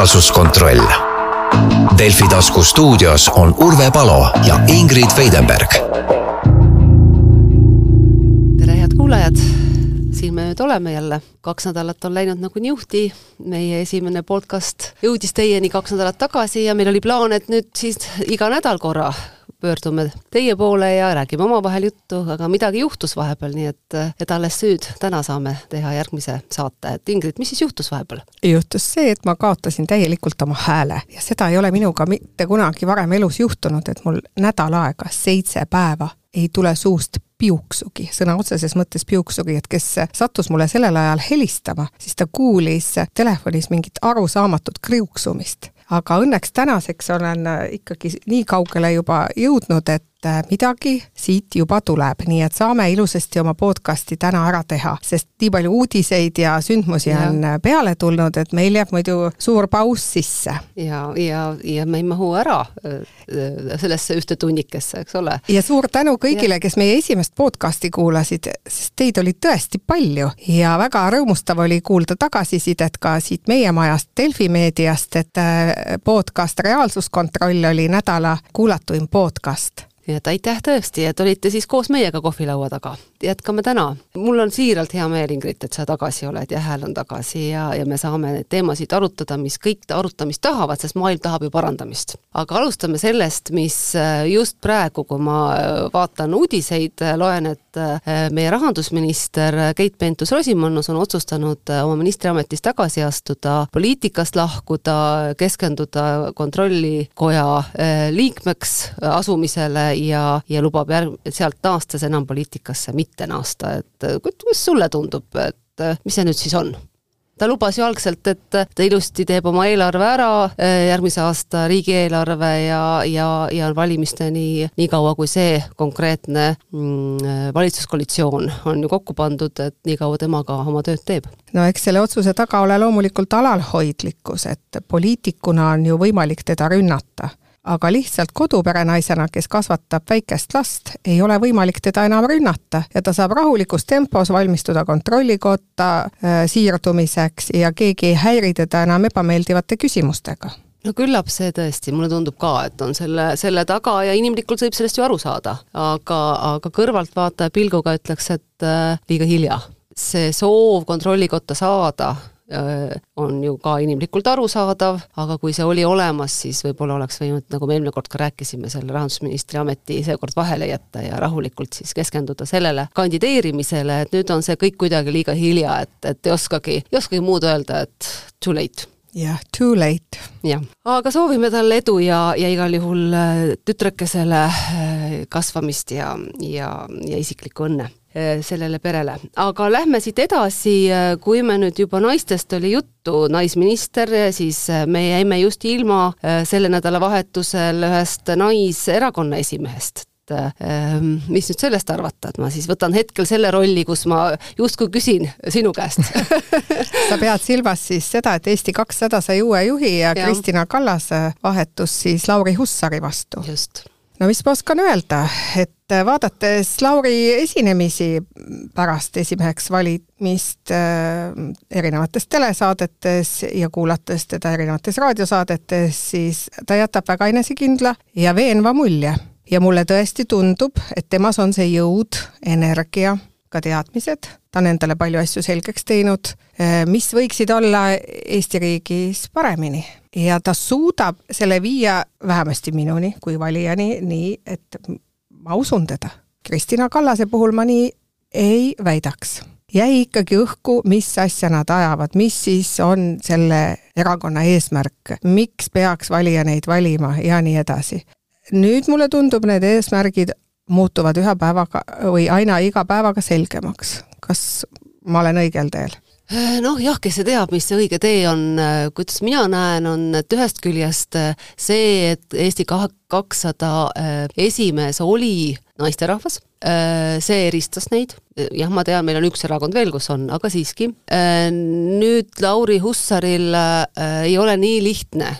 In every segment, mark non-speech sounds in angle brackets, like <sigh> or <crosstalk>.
reaalsuskontroll. Delfi tasku stuudios on Urve Palo ja Ingrid Veidenberg. tere, head kuulajad! siin me nüüd oleme jälle, kaks nädalat on läinud nagu niuhti, meie esimene podcast jõudis teieni kaks nädalat tagasi ja meil oli plaan, et nüüd siis iga nädal korra pöördume teie poole ja räägime omavahel juttu, aga midagi juhtus vahepeal, nii et, et alles nüüd, täna saame teha järgmise saate, et Ingrid, mis siis juhtus vahepeal? juhtus see, et ma kaotasin täielikult oma hääle ja seda ei ole minuga mitte kunagi varem elus juhtunud, et mul nädal aega, seitse päeva ei tule suust piuksugi, sõna otseses mõttes piuksugi, et kes sattus mulle sellel ajal helistama, siis ta kuulis telefonis mingit arusaamatut kriuksumist aga õnneks tänaseks olen äh, ikkagi nii kaugele juba jõudnud, et äh, midagi siit juba tuleb, nii et saame ilusasti oma podcasti täna ära teha, sest nii palju uudiseid ja sündmusi ja. on äh, peale tulnud, et meil jääb muidu suur paus sisse. ja, ja, ja me ei mahu ära sellesse ühte tunnikesse, eks ole. ja suur tänu kõigile, kes meie esimest podcasti kuulasid, sest teid oli tõesti palju ja väga rõõmustav oli kuulda tagasisidet ka siit meie majast, Delfi meediast, et podcast Reaalsuskontroll oli nädala kuulatuim podcast nii et aitäh tõesti, et olite siis koos meiega kohvilaua taga. jätkame täna. mul on siiralt hea meel, Ingrid, et sa tagasi oled ja hääl on tagasi ja, ja me saame neid teemasid arutada, mis kõik arutamist tahavad, sest maailm tahab ju parandamist. aga alustame sellest, mis äh, just praegu, kui ma äh, vaatan uudiseid, loen, et meie rahandusminister Keit Pentus-Rosimannus on otsustanud oma ministriametist tagasi astuda, poliitikast lahkuda, keskenduda kontrollikoja liikmeks asumisele ja, ja lubab järg-, sealt naastes enam poliitikasse mitte naasta, et kuidas sulle tundub, et mis see nüüd siis on? Ta lubas ju algselt, et ta ilusti teeb oma eelarve ära, järgmise aasta riigieelarve ja, ja, ja valimisteni, niikaua kui see konkreetne mm, valitsuskoalitsioon on ju kokku pandud, et niikaua tema ka oma tööd teeb. no eks selle otsuse taga ole loomulikult alalhoidlikkus, et poliitikuna on ju võimalik teda rünnata aga lihtsalt koduperenaisena, kes kasvatab väikest last, ei ole võimalik teda enam rünnata ja ta saab rahulikus tempos valmistuda kontrollikotta äh, siirdumiseks ja keegi ei häiri teda enam ebameeldivate küsimustega no küllap see tõesti, mulle tundub ka, et on selle, selle taga ja inimlikult võib sellest ju aru saada, aga, aga kõrvaltvaataja pilguga ütleks, et äh, liiga hilja. see soov kontrollikotta saada on ju ka inimlikult arusaadav, aga kui see oli olemas, siis võib-olla oleks võinud, nagu me eelmine kord ka rääkisime, selle rahandusministri ameti seekord vahele jätta ja rahulikult siis keskenduda sellele kandideerimisele, et nüüd on see kõik kuidagi liiga hilja, et, et ei oskagi, ei oskagi muud öelda, et too late. Jah yeah,, too late. jah, aga soovime talle edu ja, ja igal juhul äh, tütrekesele äh, kasvamist ja, ja, ja isiklikku õnne. Äh, sellele perele. aga lähme siit edasi, äh, kui me nüüd juba naistest oli juttu, naisminister, siis äh, me jäime just ilma selle nädalavahetusel ühest naiserakonna esimehest mis nüüd sellest arvata, et ma siis võtan hetkel selle rolli, kus ma justkui küsin sinu käest <laughs> sa pead silmas siis seda, et Eesti kakssada sai uue juhi ja, ja. Kristina Kallase vahetus siis Lauri Hussari vastu. just no mis ma oskan öelda, et vaadates Lauri esinemisi pärast esimeheks valimist äh, erinevates telesaadetes ja kuulates teda erinevates raadiosaadetes, siis ta jätab väga enesekindla ja veenva mulje. ja mulle tõesti tundub, et temas on see jõud, energia, ka teadmised, ta on endale palju asju selgeks teinud, äh, mis võiksid olla Eesti riigis paremini ja ta suudab selle viia vähemasti minuni kui valijani nii, et ma usun teda. Kristina Kallase puhul ma nii ei väidaks. jäi ikkagi õhku, mis asja nad ajavad, mis siis on selle erakonna eesmärk, miks peaks valija neid valima ja nii edasi. nüüd mulle tundub, need eesmärgid muutuvad ühe päevaga või aina iga päevaga selgemaks. kas ma olen õigel teel? Äh, noh jah, kes see teab, mis see õige tee on, äh, kuidas mina näen, on, et ühest küljest äh, see, et Eesti kakssada esimees oli naisterahvas, see eristas neid, jah, ma tean, meil on üks erakond veel, kus on, aga siiski. nüüd Lauri Hussaril ei ole nii lihtne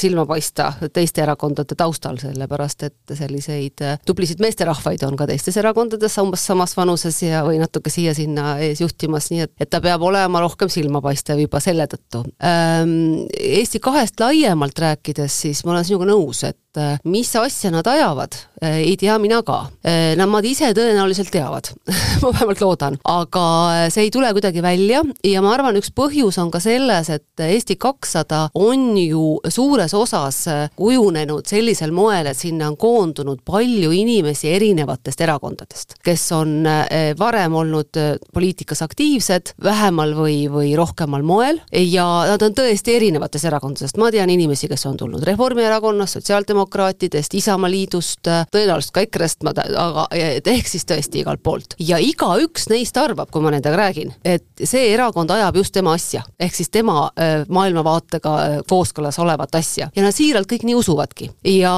silma paista teiste erakondade taustal, sellepärast et selliseid tublisid meesterahvaid on ka teistes erakondades umbes samas vanuses ja, või natuke siia-sinna ees juhtimas, nii et, et ta peab olema rohkem silmapaistev juba selle tõttu. Eesti kahest laiemalt rääkides, siis ma olen sinuga nõus, et et äh, mis asja nad ajavad, äh, ei tea mina ka. Äh, Nad ise tõenäoliselt teavad <laughs> ma vähemalt loodan, aga see ei tule kuidagi välja ja ma arvan, üks põhjus on ka selles, et Eesti kakssada on ju suures osas kujunenud sellisel moel, et sinna on koondunud palju inimesi erinevatest erakondadest, kes on varem olnud poliitikas aktiivsed vähemal või, või rohkemal moel ja nad on tõesti erinevatest erakondadest, ma tean inimesi, kes on tulnud Reformierakonnast, Sotsiaaldemokraatidest, Isamaaliidust, tõenäoliselt ka EKRE-st, ma ta-, aga ehk siis tõesti igalt poolt. ja igaüks neist arvab, kui ma nendega räägin, et see erakond ajab just tema asja. ehk siis tema äh, maailmavaatega äh, kooskõlas olevat asja. ja nad siiralt kõik nii usuvadki. ja,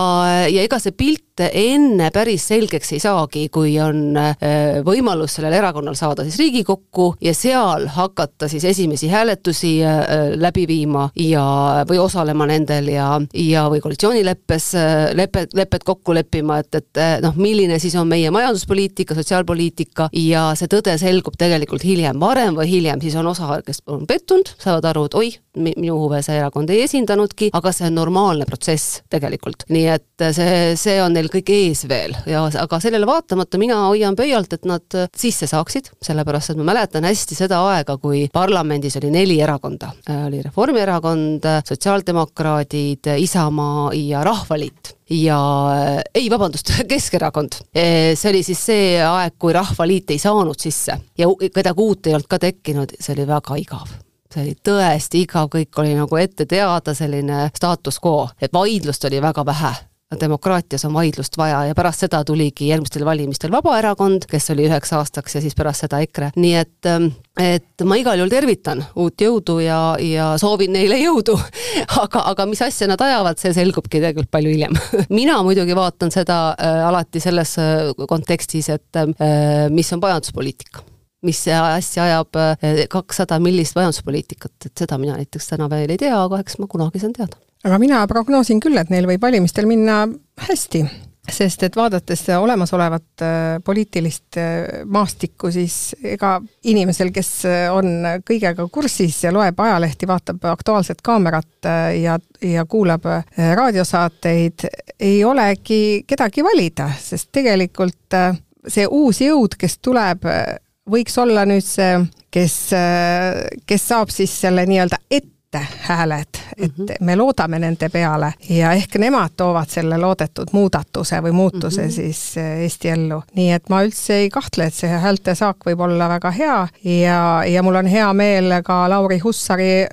ja ega see pilt enne päris selgeks ei saagi, kui on äh, võimalus sellel erakonnal saada siis Riigikokku ja seal hakata siis esimesi hääletusi läbi viima ja, või osalema nendel ja, ja või koalitsioonileppes Äh, lepet, kokku leppima, et, et äh, noh, milline siis on meie majanduspoliitika, sotsiaalpoliitika ja see tõde selgub tegelikult hiljem, varem või hiljem, siis on osa, kes on pettunud, saavad aru, et oih, minu huve see erakond ei esindanudki, aga see on normaalne protsess tegelikult. nii et see, see on neil kõik ees veel ja aga sellele vaatamata mina hoian pöialt, et nad sisse saaksid, sellepärast et ma mäletan hästi seda aega, kui parlamendis oli neli erakonda. oli Reformierakond, Sotsiaaldemokraadid, Isamaa ja Rahvaliit ja ei, vabandust, <laughs> Keskerakond. see oli siis see aeg, kui Rahvaliit ei saanud sisse ja kedagi uut ei olnud ka tekkinud, see oli väga igav see oli tõesti igav, kõik oli nagu ette teada, selline status quo, et vaidlust oli väga vähe. Demokraatias on vaidlust vaja ja pärast seda tuligi järgmistel valimistel Vabaerakond, kes oli üheks aastaks ja siis pärast seda EKRE, nii et ähm, et ma igal juhul tervitan uut jõudu ja, ja soovin neile jõudu. <laughs> Aga, aga mis asja nad ajavad, see selgubki tegelikult palju hiljem. <laughs> Mina muidugi vaatan seda äh, alati selles äh, kontekstis, et äh, mis on majanduspoliitika mis asja ajab äh, kakssada, millist majanduspoliitikat, et seda mina näiteks täna veel ei tea, aga eks ma kunagi saan teada. Aga mina prognoosin küll, et neil võib valimistel minna hästi, sest et vaadates olemasolevat äh, poliitilist äh, maastikku, siis ega inimesel, kes on kõigega kursis ja loeb ajalehti, vaatab Aktuaalset Kaamerat ja, ja kuulab raadiosaateid, ei olegi kedagi valida, sest tegelikult see uus jõud, kes tuleb, võiks olla nüüd see, kes, kes saab siis selle nii-öelda ette hääled, et mm -hmm. me loodame nende peale ja ehk nemad toovad selle loodetud muudatuse või muutuse mm -hmm. siis eh, Eesti ellu. nii et ma üldse ei kahtle, et see häälte saak võib olla väga hea ja, ja mul on hea meel ka Lauri Hussari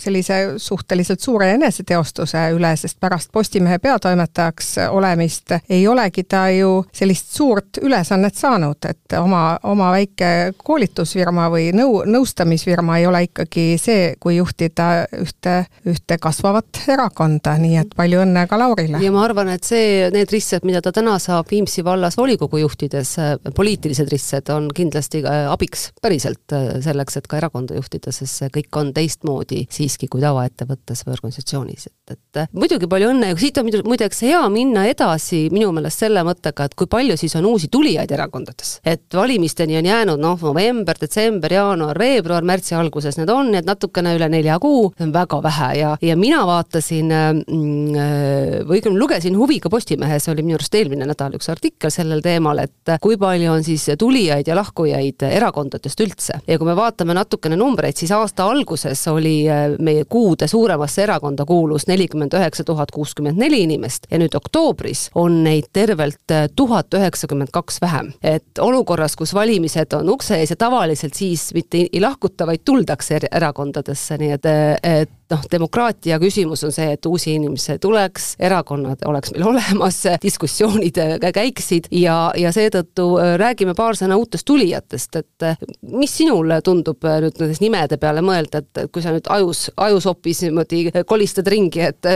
sellise suhteliselt suure eneseteostuse üle, sest pärast Postimehe peatoimetajaks olemist ei olegi ta ju sellist suurt ülesannet saanud, et oma, oma väike koolitusfirma või nõu, nõustamisfirma ei ole ikkagi see, kui juhtida juhtida ühte, ühte kasvavat erakonda, nii et palju õnne ka Laurile! ja ma arvan, et see, need ristsed, mida ta täna saab Viimsi vallas volikogu juhtides, poliitilised ristsed, on kindlasti äh, abiks päriselt äh, selleks, et ka erakonda juhtida, sest see kõik on teistmoodi siiski kui tavaettevõttes või organisatsioonis, et, et äh, muidugi palju õnne ja siit on muideks hea minna edasi minu meelest selle mõttega, et kui palju siis on uusi tulijaid erakondades. et valimisteni on jäänud noh, november, detsember, jaanuar, veebruar, märtsi alguses need on, et natukene üle nelja kuu, see on väga vähe ja, ja mina vaatasin mm, äh, või õigemini lugesin huviga Postimehes, oli minu arust eelmine nädal üks artikkel sellel teemal, et kui palju on siis tulijaid ja lahkujaid erakondadest üldse. ja kui me vaatame natukene numbreid, siis aasta alguses oli äh, meie kuude suuremasse erakonda kuulus nelikümmend üheksa tuhat kuuskümmend neli inimest ja nüüd oktoobris on neid tervelt äh, tuhat üheksakümmend kaks vähem. et olukorras, kus valimised on ukse ees ja tavaliselt siis mitte ei lahkuta, vaid tuldakse erakondadesse, nii et et noh, demokraatia küsimus on see, et uusi inimesi tuleks, erakonnad oleks meil <laughs> olemas, diskussioonid käiksid ja, ja seetõttu äh, räägime paar sõna uutest tulijatest, et äh, mis sinule tundub äh, nüüd nendes nimede peale mõelda, et kui sa nüüd ajus, ajusopis niimoodi kolistad ringi, et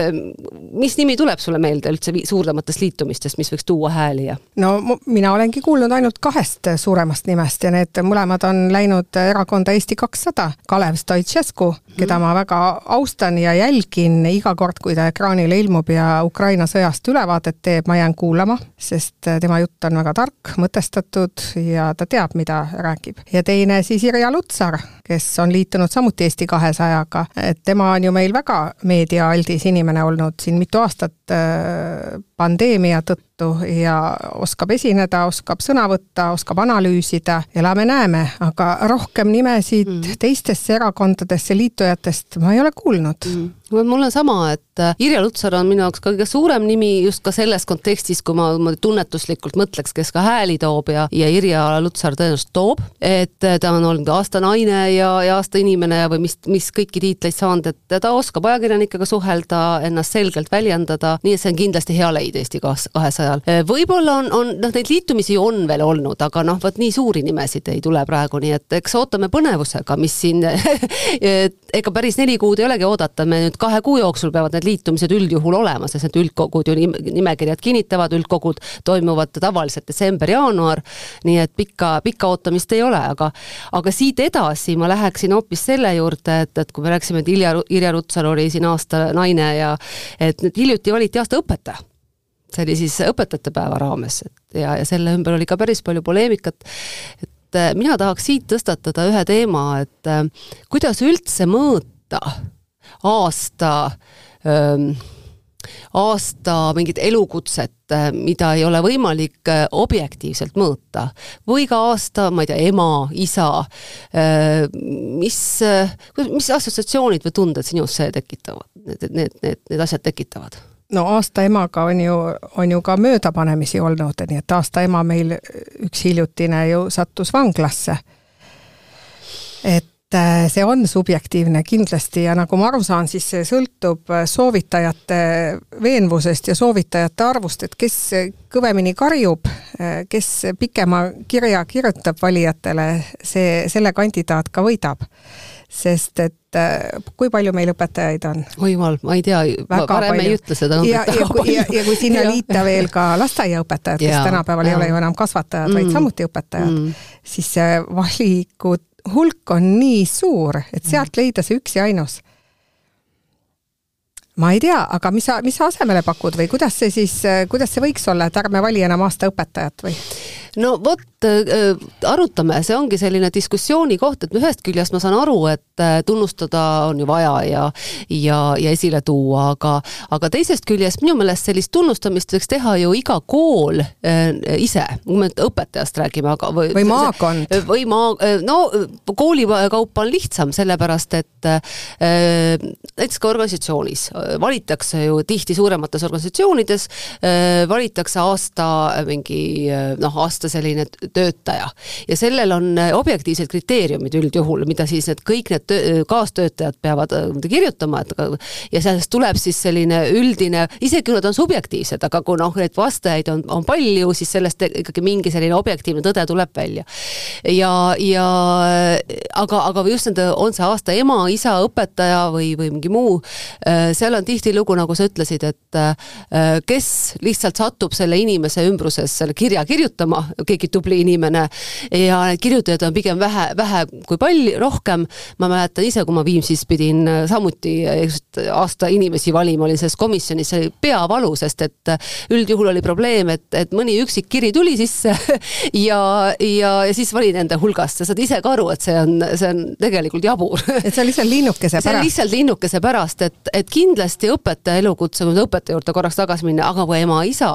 mis nimi tuleb sulle meelde üldse suurematest liitumistest, mis võiks tuua hääli ja? no mina olengi kuulnud ainult kahest suuremast nimest ja need mõlemad on läinud erakonda Eesti kakssada, Kalev Stoicescu, keda mm -hmm. ma väga austan, austan ja jälgin iga kord, kui ta ekraanile ilmub ja Ukraina sõjast ülevaadet teeb, ma jään kuulama, sest tema jutt on väga tark, mõtestatud ja ta teab, mida räägib. ja teine siis Irja Lutsar, kes on liitunud samuti Eesti kahesajaga, et tema on ju meil väga meediaaldis inimene olnud siin mitu aastat äh, pandeemia tõttu ja oskab esineda, oskab sõna võtta, oskab analüüsida, elame-näeme, aga rohkem nimesid mm. teistesse erakondadesse liitujatest ma ei ole kuulnud. Mm mul on sama, et äh, Irja Lutsar on minu jaoks kõige suurem nimi just ka selles kontekstis, kui ma, ma tunnetuslikult mõtleks, kes ka hääli toob ja, ja Irja Lutsar tõenäoliselt toob, et äh, ta on olnud aasta naine ja, ja aasta inimene või mis, mis kõiki tiitleid saanud, et ta oskab ajakirjanikega suhelda, ennast selgelt väljendada, nii et see on kindlasti hea leid Eesti kahesajal. Äh, võib-olla on, on noh, neid liitumisi on veel olnud, aga noh, vot nii suuri nimesid ei tule praegu, nii et eks ootame põnevusega, mis siin <laughs> ega päris neli kuud ei olegi oodata, me nüüd kahe kuu jooksul peavad need liitumised üldjuhul olema, sest need üldkogud ju nimekirjad kinnitavad, üldkogud toimuvad tavaliselt detsember-jaanuar, nii et pikka, pikka ootamist ei ole, aga aga siit edasi ma läheksin hoopis selle juurde, et, et kui me rääkisime, et Ilja, Irja Rutsar oli siin aasta naine ja et nüüd hiljuti valiti aasta õpetaja. See oli siis õpetajate päeva raames, ja, ja selle ümber oli ka päris palju poleemikat, et mina tahaks siit tõstatada ühe teema, et kuidas üldse mõõta aasta ähm, aasta mingit elukutset, äh, mida ei ole võimalik äh, objektiivselt mõõta. või ka aasta, ma ei tea, ema, isa, äh, mis, mis assotsiatsioonid või tunded sinus see tekitavad, need, need, need, need asjad tekitavad? no aasta emaga on ju, on ju ka möödapanemisi olnud, nii et aasta ema meil üks hiljutine ju sattus vanglasse. et Äh, see on subjektiivne kindlasti ja nagu ma aru saan, siis see sõltub äh, soovitajate veenvusest ja soovitajate arvust, et kes kõvemini karjub, äh, kes pikema kirja kirjutab valijatele, see, selle kandidaat ka võidab. sest et kui palju meil õpetajaid on? oi jumal, ma ei tea, varem palju. ei ütle seda ja, ja, ja, ja kui sinna liita veel ka lasteaiaõpetajad, kes tänapäeval ja. ei ole ju enam kasvatajad mm., vaid samuti õpetajad mm., siis see valikud hulk on nii suur, et sealt mm. leida see üks ja ainus. ma ei tea, aga mis sa, mis sa asemele pakud või kuidas see siis, kuidas see võiks olla, et ärme vali enam aasta õpetajat või? No vot, äh, arutame, see ongi selline diskussiooni koht, et ühest küljest ma saan aru, et äh, tunnustada on ju vaja ja ja, ja esile tuua, aga aga teisest küljest minu meelest sellist tunnustamist võiks teha ju iga kool äh, ise, kui me õpetajast räägime, aga või või maakond. või maa, no kooli kaupa on lihtsam, sellepärast et äh, näiteks ka organisatsioonis valitakse ju tihti suuremates organisatsioonides äh,, valitakse aasta mingi noh, aasta aasta selline töötaja. ja sellel on äh, objektiivsed kriteeriumid üldjuhul, mida siis need kõik need töö, kaastöötajad peavad äh, kirjutama, et ja sellest tuleb siis selline üldine, isegi kui nad on subjektiivsed, aga kui noh, neid vastajaid on, on palju, siis sellest ikkagi mingi selline objektiivne tõde tuleb välja. ja, ja aga, aga just nende, on see aasta ema, isa, õpetaja või, või mingi muu, äh, seal on tihtilugu, nagu sa ütlesid, et kes lihtsalt satub selle inimese ümbruses selle kirja kirjutama, keegi tubli inimene ja neid kirjutajaid on pigem vähe, vähe kui palju, rohkem. ma mäletan ise, kui ma Viimsis pidin samuti aasta inimesi valima, olin selles komisjonis, see oli peavalu, sest et üldjuhul oli probleem, et, et mõni üksik kiri tuli sisse <laughs> ja, ja, ja siis vali nende hulgast ja saad ise ka aru, et see on, see on tegelikult jabur. <laughs> et see on lihtsalt linnukese pärast? see on lihtsalt linnukese pärast, et, et kindlasti õpetaja elukutse, kui õpetaja juurde korraks tagasi minna, aga kui ema-isa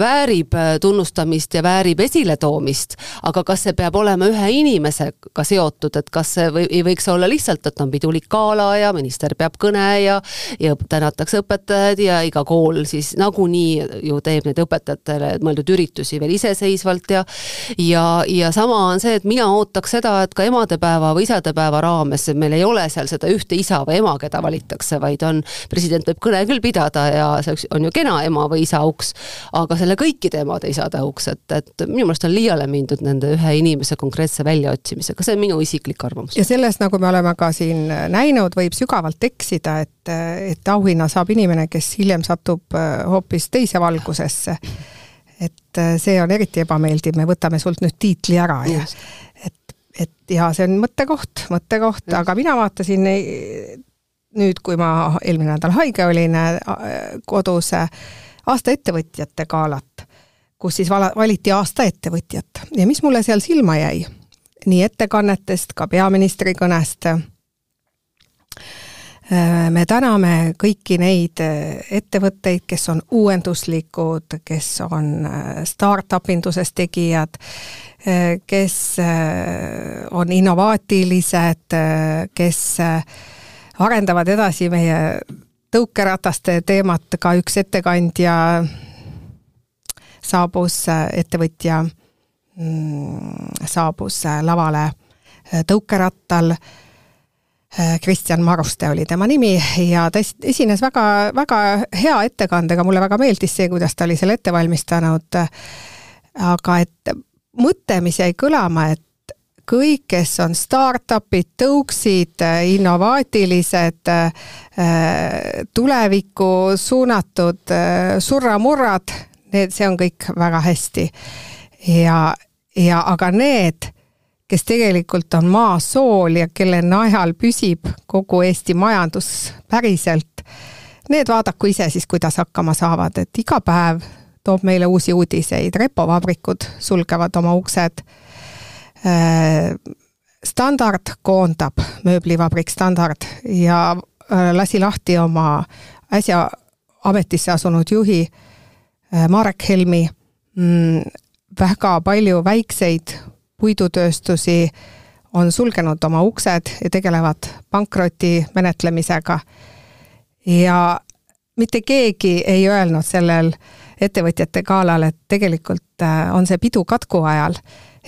väärib tunnustamist, ja väärib esiletoomist, aga kas see peab olema ühe inimesega seotud, et kas see või ei võiks olla lihtsalt, et on pidulik gala ja minister peab kõne ja ja tänatakse õpetajaid ja iga kool siis nagunii ju teeb neid õpetajatele mõeldud üritusi veel iseseisvalt ja ja, ja sama on see, et mina ootaks seda, et ka emadepäeva või isadepäeva raames meil ei ole seal seda ühte isa või ema, keda valitakse, vaid on, president võib kõne küll pidada ja see on ju kena ema või isa auks, aga selle kõikide emade-isade auks, et et, minu meelest on liiale mindud nende ühe inimese konkreetse väljaotsimisega, see on minu isiklik arvamus. ja selles, nagu me oleme ka siin näinud, võib sügavalt eksida, et, et auhinna saab inimene, kes hiljem satub äh, hoopis teise valgusesse. et äh, see on eriti ebameeldiv, me võtame sult nüüd tiitli ära ja et, et ja see on mõttekoht, mõttekoht, aga mina vaatasin nüüd, kui ma eelmine nädal haige olin kodus, aasta ettevõtjate galat, kus siis vala, valiti aasta ettevõtjat. Ja mis mulle seal silma jäi, nii ettekannetest, ka peaministri kõnest Äh, me täname kõiki neid äh, ettevõtteid, kes on uuenduslikud, kes on äh, startup induses tegijad, kes on innovaatilised, kes arendavad edasi meie tõukerataste teemat, ka üks ettekandja saabus, ettevõtja mm, saabus lavale tõukerattal Äh, Kristjan Maruste oli tema nimi ja ta esines väga, väga hea ettekandega, mulle väga meeldis see, kuidas ta oli selle ette valmistanud. aga et mõte, mis jäi kõlama, et kõik, kes on startup'id, tõuksid, innovaatilised, tulevikku suunatud surramurrad, need, see on kõik väga hästi. ja, ja aga need kes tegelikult on maasool ja kelle najal püsib kogu Eesti majandus päriselt, need vaadaku ise siis, kuidas hakkama saavad, et iga päev toob meile uusi uudiseid, repovabrikud sulgevad oma uksed. Äh, standard koondab, mööblivabrik Standard ja äh, lasi lahti oma äsja ametisse asunud juhi Marek Helmi. Mm, väga palju väikseid puidutööstusi on sulgenud oma uksed ja tegelevad pankroti menetlemisega. ja mitte keegi ei öelnud sellel ettevõtjate galal, et tegelikult äh, on see pidu katku ajal.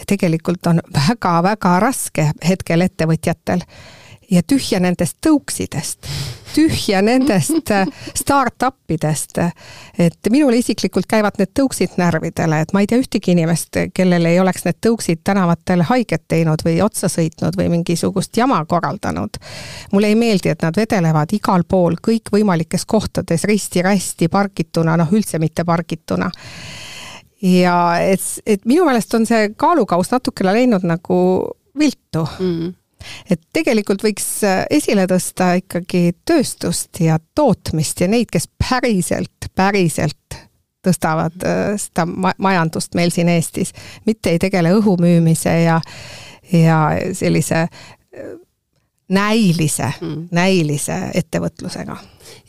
tegelikult on väga-väga raske hetkel ettevõtjatel ja tühja nendest tõuksidest, tühja nendest äh, startup idest. et minule isiklikult käivad need tõuksid närvidele, et ma ei tea ühtegi inimest, kellel ei oleks need tõuksid tänavatel haiget teinud või otsa sõitnud või mingisugust jama korraldanud. mulle ei meeldi, et nad vedelevad igal pool kõikvõimalikes kohtades risti-rästi pargituna, noh üldse mitte pargituna ja et, et minu meelest on see kaalukauss natukene läinud nagu viltu mm et tegelikult võiks äh, esile tõsta ikkagi tööstust ja tootmist ja neid, kes päriselt, päriselt tõstavad äh, seda majandust meil siin Eestis, mitte ei tegele õhu müümise ja, ja sellise äh, näilise mm., näilise ettevõtlusega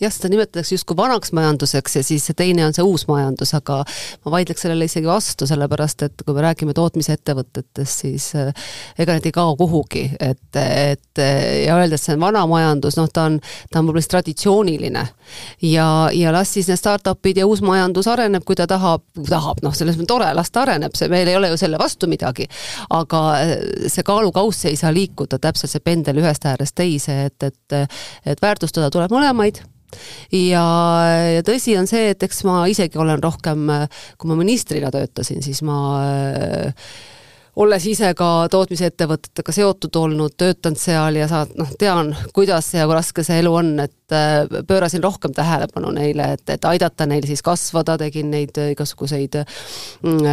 jah, seda nimetatakse justkui vanaks majanduseks ja siis see teine on see uus majandus, aga ma vaidleks sellele isegi vastu, sellepärast et kui me räägime tootmisettevõtetest, siis eh, ega need ei kao kuhugi, et, et ja öelda, et see on vana majandus, noh, ta on, ta on võib-olla siis traditsiooniline. ja, ja las siis need startup'id ja uus majandus areneb, kui ta tahab, tahab, noh, selles mõttes tore, las ta areneb, see, meil ei ole ju selle vastu midagi. aga eh, see kaalukauss ei saa liikuda täpselt see pendel ühest äärest teise, et, et et väärtustada tuleb mõlemaid ja, ja tõsi on see, et eks ma isegi olen rohkem, kui ma ministrina töötasin, siis ma olles ise ka tootmisettevõtetega seotud olnud, töötanud seal ja sa noh, tean, kuidas ja kui raske see elu on, et Äh, pöörasin rohkem tähelepanu neile, et, et aidata neil siis kasvada, tegin neid igasuguseid mm,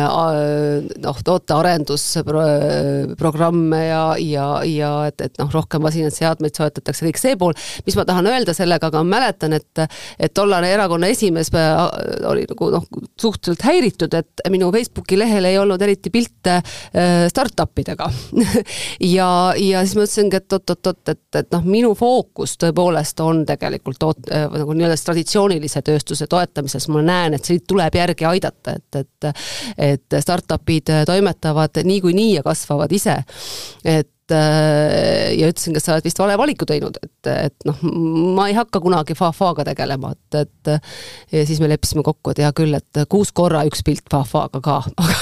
noh, tootearendusprogramme ja, ja, ja et, et noh, rohkem masinaid, seadmeid soetatakse, kõik see pool, mis ma tahan öelda sellega, aga ma mäletan, et et tollane erakonna esimees äh, oli nagu noh, suhteliselt häiritud, et minu Facebooki lehel ei olnud eriti pilte äh, startup idega <laughs> ja, ja siis ma ütlesingi, et oot-oot-oot, et, et noh, minu fookus tõepoolest on tegelikult tegelikult toot-, äh, nagu nii-öelda traditsioonilise tööstuse toetamises ma näen, et siit tuleb järgi aidata, et, et et startup'id toimetavad niikuinii ja kasvavad ise. et Äh, ja ütlesin, kas sa oled vist vale valiku teinud, et, et noh, ma ei hakka kunagi fa-faga tegelema, et, et ja siis me leppisime kokku, et hea küll, et kuus korra üks pilt fa-faga ka, <laughs> aga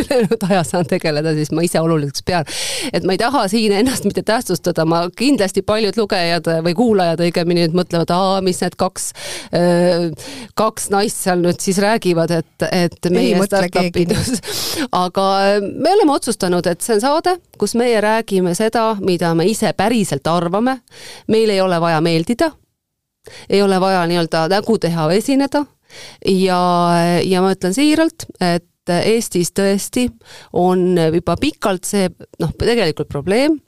ülejäänud aja saan tegeleda siis ma ise oluliseks pean. et ma ei taha siin ennast mitte tähtsustada, ma kindlasti paljud lugejad või kuulajad õigemini nüüd mõtlevad, aa, mis need kaks, äh, kaks naist seal nüüd siis räägivad, et, et meie startup'id, <laughs> aga me oleme otsustanud, et see on saade, kus meie räägime räägime seda, mida me ise päriselt arvame, meil ei ole vaja meeldida, ei ole vaja nii-öelda nägu teha või esineda. Ja, ja ma ütlen siiralt, et Eestis tõesti on juba pikalt see noh, tegelikult probleem,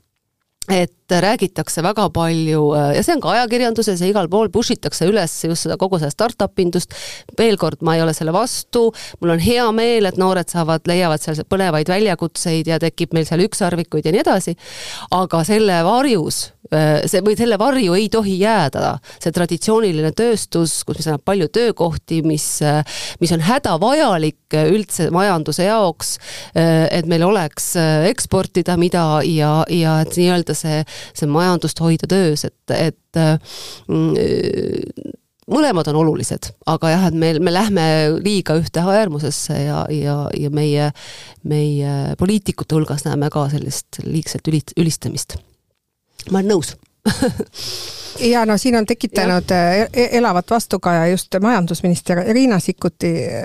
et räägitakse väga palju ja see on ka ajakirjanduses ja igal pool push itakse üles just seda kogu seda startup indust. veel kord, ma ei ole selle vastu, mul on hea meel, et noored saavad, leiavad seal põnevaid väljakutseid ja tekib meil seal ükssarvikuid ja nii edasi. aga selle varjus see või selle varju ei tohi jääda see traditsiooniline tööstus, kus mis annab palju töökohti, mis, mis on hädavajalik üldse majanduse jaoks, et meil oleks eksportida mida ja, ja et nii-öelda see, see majandust hoida töös, et, et mm, mõlemad on olulised, aga jah, et meil, me lähme liiga ühte äärmusesse ja, ja, ja meie, meie poliitikute hulgas näeme ka sellist liigset üli-, ülistamist ma olen nõus <laughs> ja no siin on tekitanud ja. Eh, e-, elavat vastukaja just majandusminister Riina Sikkuti eh,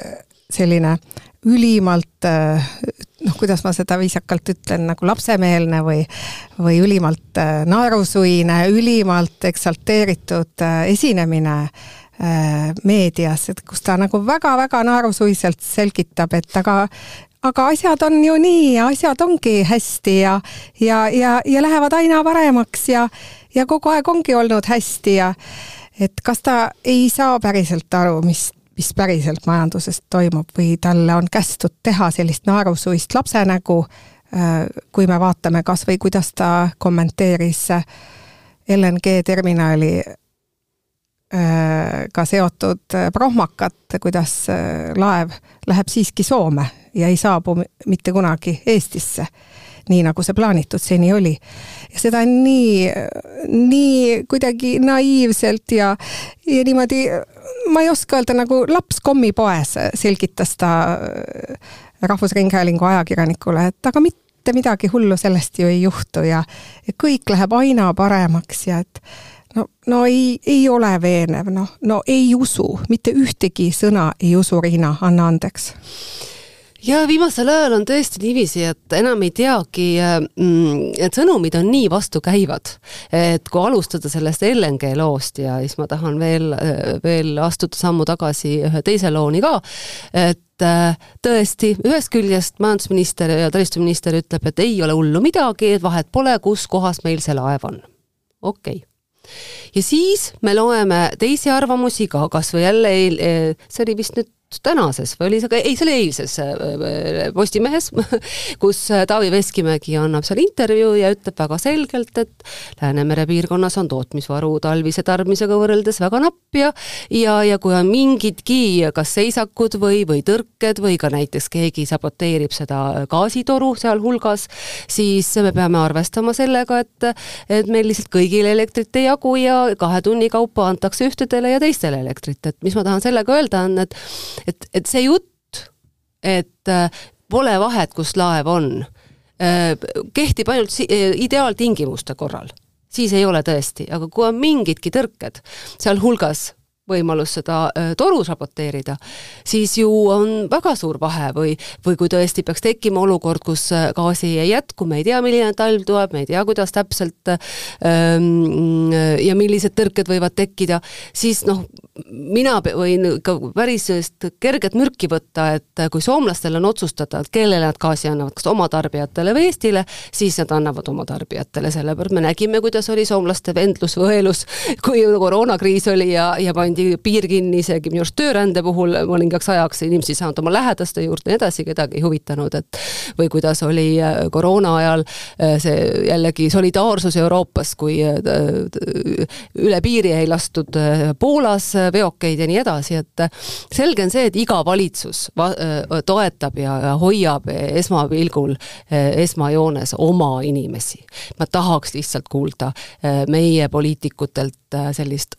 selline ülimalt eh, noh, kuidas ma seda viisakalt ütlen, nagu lapsemeelne või, või ülimalt naerusuine, ülimalt eksalteeritud esinemine meedias, et kus ta nagu väga-väga naerusuiselt selgitab, et aga aga asjad on ju nii ja asjad ongi hästi ja, ja, ja, ja lähevad aina paremaks ja, ja kogu aeg ongi olnud hästi ja et kas ta ei saa päriselt aru, mis, mis päriselt majanduses toimub või talle on kästud teha sellist naerusuist lapsenägu, äh, kui me vaatame kas või kuidas ta kommenteeris LNG terminali äh, ka seotud prohmakat, kuidas äh, laev läheb siiski Soome ja ei saabu mitte kunagi Eestisse, nii nagu see plaanitud seni oli. ja seda nii, nii kuidagi naiivselt ja, ja niimoodi, ma ei oska öelda, nagu laps kommipoes selgitas ta Rahvusringhäälingu ajakirjanikule, et aga mitte midagi hullu sellest ju ei juhtu ja, ja kõik läheb aina paremaks ja et no, no ei, ei ole veenev, noh, no ei usu, mitte ühtegi sõna ei usu, Riina, anna andeks ja viimasel ajal on tõesti niiviisi, et enam ei teagi, mm, et sõnumid on nii vastukäivad, et kui alustada sellest LNG loost ja siis ma tahan veel, veel astuda sammu tagasi ühe teise looni ka, et äh, tõesti, ühest küljest majandusminister ja taristuminister ütleb, et ei ole hullu midagi, vahet pole, kus kohas meil see laev on. okei okay ja siis me loeme teisi arvamusi ka, kas või jälle eil, see oli vist nüüd tänases või oli see ka, ei, see oli eilses äh, Postimehes, <laughs> kus äh, Taavi Veskimägi annab seal intervjuu ja ütleb väga selgelt, et Läänemere piirkonnas on tootmisvaru talvise tarbimisega võrreldes väga napp ja ja, ja kui on mingidki kas seisakud või, või tõrked või ka näiteks keegi saboteerib seda gaasitoru sealhulgas, siis me peame arvestama sellega, et et meil lihtsalt kõigile elektrit ei jagu ja kahe tunni kaupa antakse ühtedele ja teistele elektrit, et mis ma tahan sellega öelda, on, et et, et see jutt, et äh, pole vahet, kus laev on, äh, kehtib ainult äh, ideaaltingimuste korral, siis ei ole tõesti, aga kui on mingidki tõrked, sealhulgas võimalus seda toru saboteerida, siis ju on väga suur vahe või, või kui tõesti peaks tekkima olukord, kus gaasi ei jätku, me ei tea, milline talv tuleb, me ei tea, kuidas täpselt ähm, ja millised tõrked võivad tekkida, siis noh, mina võin ikka päris sellist kerget mürki võtta, et kui soomlastel on otsustada, et kellele nad gaasi annavad, kas oma tarbijatele või Eestile, siis nad annavad oma tarbijatele, sellepärast me nägime, kuidas oli soomlaste vendlus või õelus, kui koroonakriis oli ja, ja pandi piir kinni isegi minu arust töörände puhul mõningaks ajaks, inimesed ei saanud oma lähedaste juurde ja nii edasi, kedagi ei huvitanud, et või kuidas oli äh, koroona ajal äh, see jällegi solidaarsus Euroopas, kui äh, üle piiri ei lastud Poolas veokeid ja nii edasi, et selge on see, et iga valitsus va-, toetab ja, ja hoiab esmapilgul, esmajoones oma inimesi. ma tahaks lihtsalt kuulda meie poliitikutelt sellist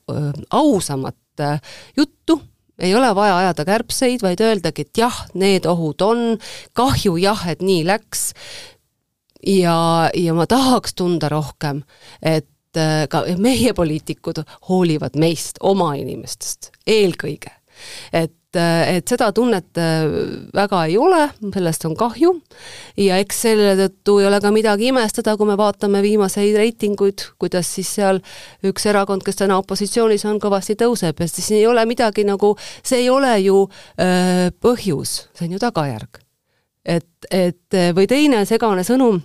ausamat juttu, ei ole vaja ajada kärbseid, vaid öeldagi, et jah, need ohud on, kahju jah, et nii läks, ja, ja ma tahaks tunda rohkem, et Äh, ka meie poliitikud hoolivad meist, oma inimestest, eelkõige. et, äh, et seda tunnet äh, väga ei ole, sellest on kahju ja eks selle tõttu ei ole ka midagi imestada, kui me vaatame viimaseid reitinguid, kuidas siis seal üks erakond, kes täna opositsioonis on, kõvasti tõuseb ja siis ei ole midagi nagu, see ei ole ju öö, põhjus, see on ju tagajärg. et, et või teine segane sõnum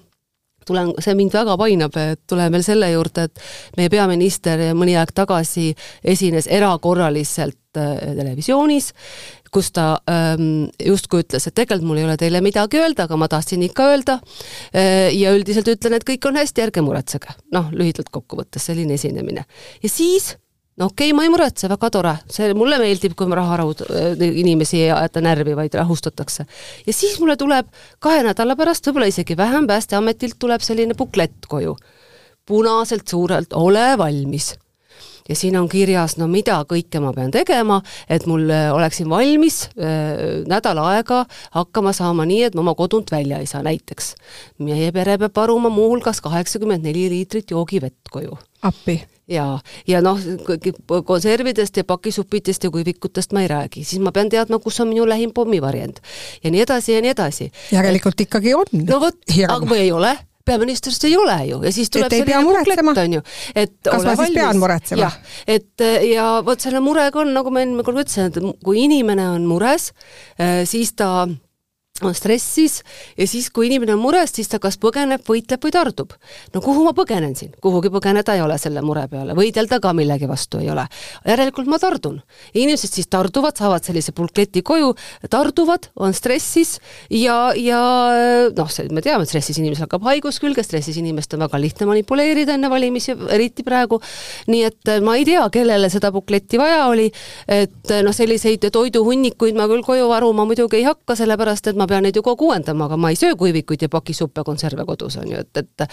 tulen, see mind väga painab, et tulen veel selle juurde, et meie peaminister mõni aeg tagasi esines erakorraliselt äh, televisioonis, kus ta ähm, justkui ütles, et tegelikult mul ei ole teile midagi öelda, aga ma tahtsin ikka öelda äh,. ja üldiselt ütlen, et kõik on hästi, ärge muretsege. noh, lühidalt kokkuvõttes selline esinemine. ja siis no okei okay,, ma ei muretse, väga tore, see mulle meeldib, kui raha rahu-, inimesi ei aeta närvi, vaid rahustatakse. ja siis mulle tuleb kahe nädala pärast, võib-olla isegi vähem, Päästeametilt tuleb selline buklett koju. punaselt suurelt, ole valmis ja siin on kirjas, no mida kõike ma pean tegema, et mul äh, oleksin valmis äh, nädal aega hakkama saama nii, et ma oma kodunt välja ei saa, näiteks. meie pere peab varuma muuhulgas kaheksakümmend neli liitrit joogivett koju. appi ja, ja noh, konservidest ja pakisupitest ja kuivikutest ma ei räägi, siis ma pean teadma, kus on minu lähim pommivarjend. ja nii edasi ja nii edasi. järelikult ikkagi on. no vot, aga või ei ole peaministrist ei ole ju. Ja siis tuleb et on ju, et kas ma siis pean muretsema? et ja vot selle murega on, nagu ma enne kord ütlesin, et kui inimene on mures, eh, siis ta on stressis ja siis, kui inimene on mures, siis ta kas põgeneb, võitleb või tardub. no kuhu ma põgenen siin, kuhugi põgeneda ei ole selle mure peale, võidelda ka millegi vastu ei ole. järelikult ma tardun. inimesed siis tarduvad, saavad sellise pulkleti koju, tarduvad, on stressis ja, ja noh, me teame, et stressis inimesel hakkab haigus külge, stressis inimest on väga lihtne manipuleerida enne valimisi, eriti praegu. nii et äh, ma ei tea, kellele seda bukletti vaja oli, et äh, noh, selliseid toiduhunnikuid ma küll koju varuma muidugi ei hakka, sellepärast et ma pean neid ju kogu uuendama, aga ma ei söö kuivikuid ja pakisuppe konserve kodus, on ju, et, et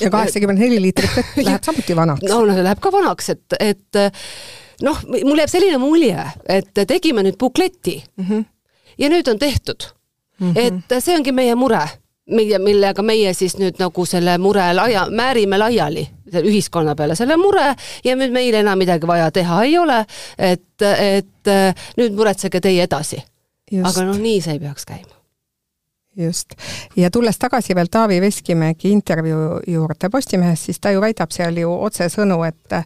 ja kaheksakümmend neli liitrit vett <laughs> läheb samuti vanaks. no, no läheb ka vanaks, et, et noh, mul jääb selline mulje, et tegime nüüd bukleti mm -hmm. ja nüüd on tehtud mm. -hmm. et see ongi meie mure mille, millega meie siis nüüd nagu selle mure laia, määrime laiali ühiskonna peale selle mure ja nüüd meil enam midagi vaja teha ei ole, et, et nüüd muretsege teie edasi. aga noh, nii see ei peaks käima just. ja tulles tagasi veel Taavi Veskimägi intervjuu juurde Postimehes, siis ta ju väidab seal ju otsesõnu, et äh,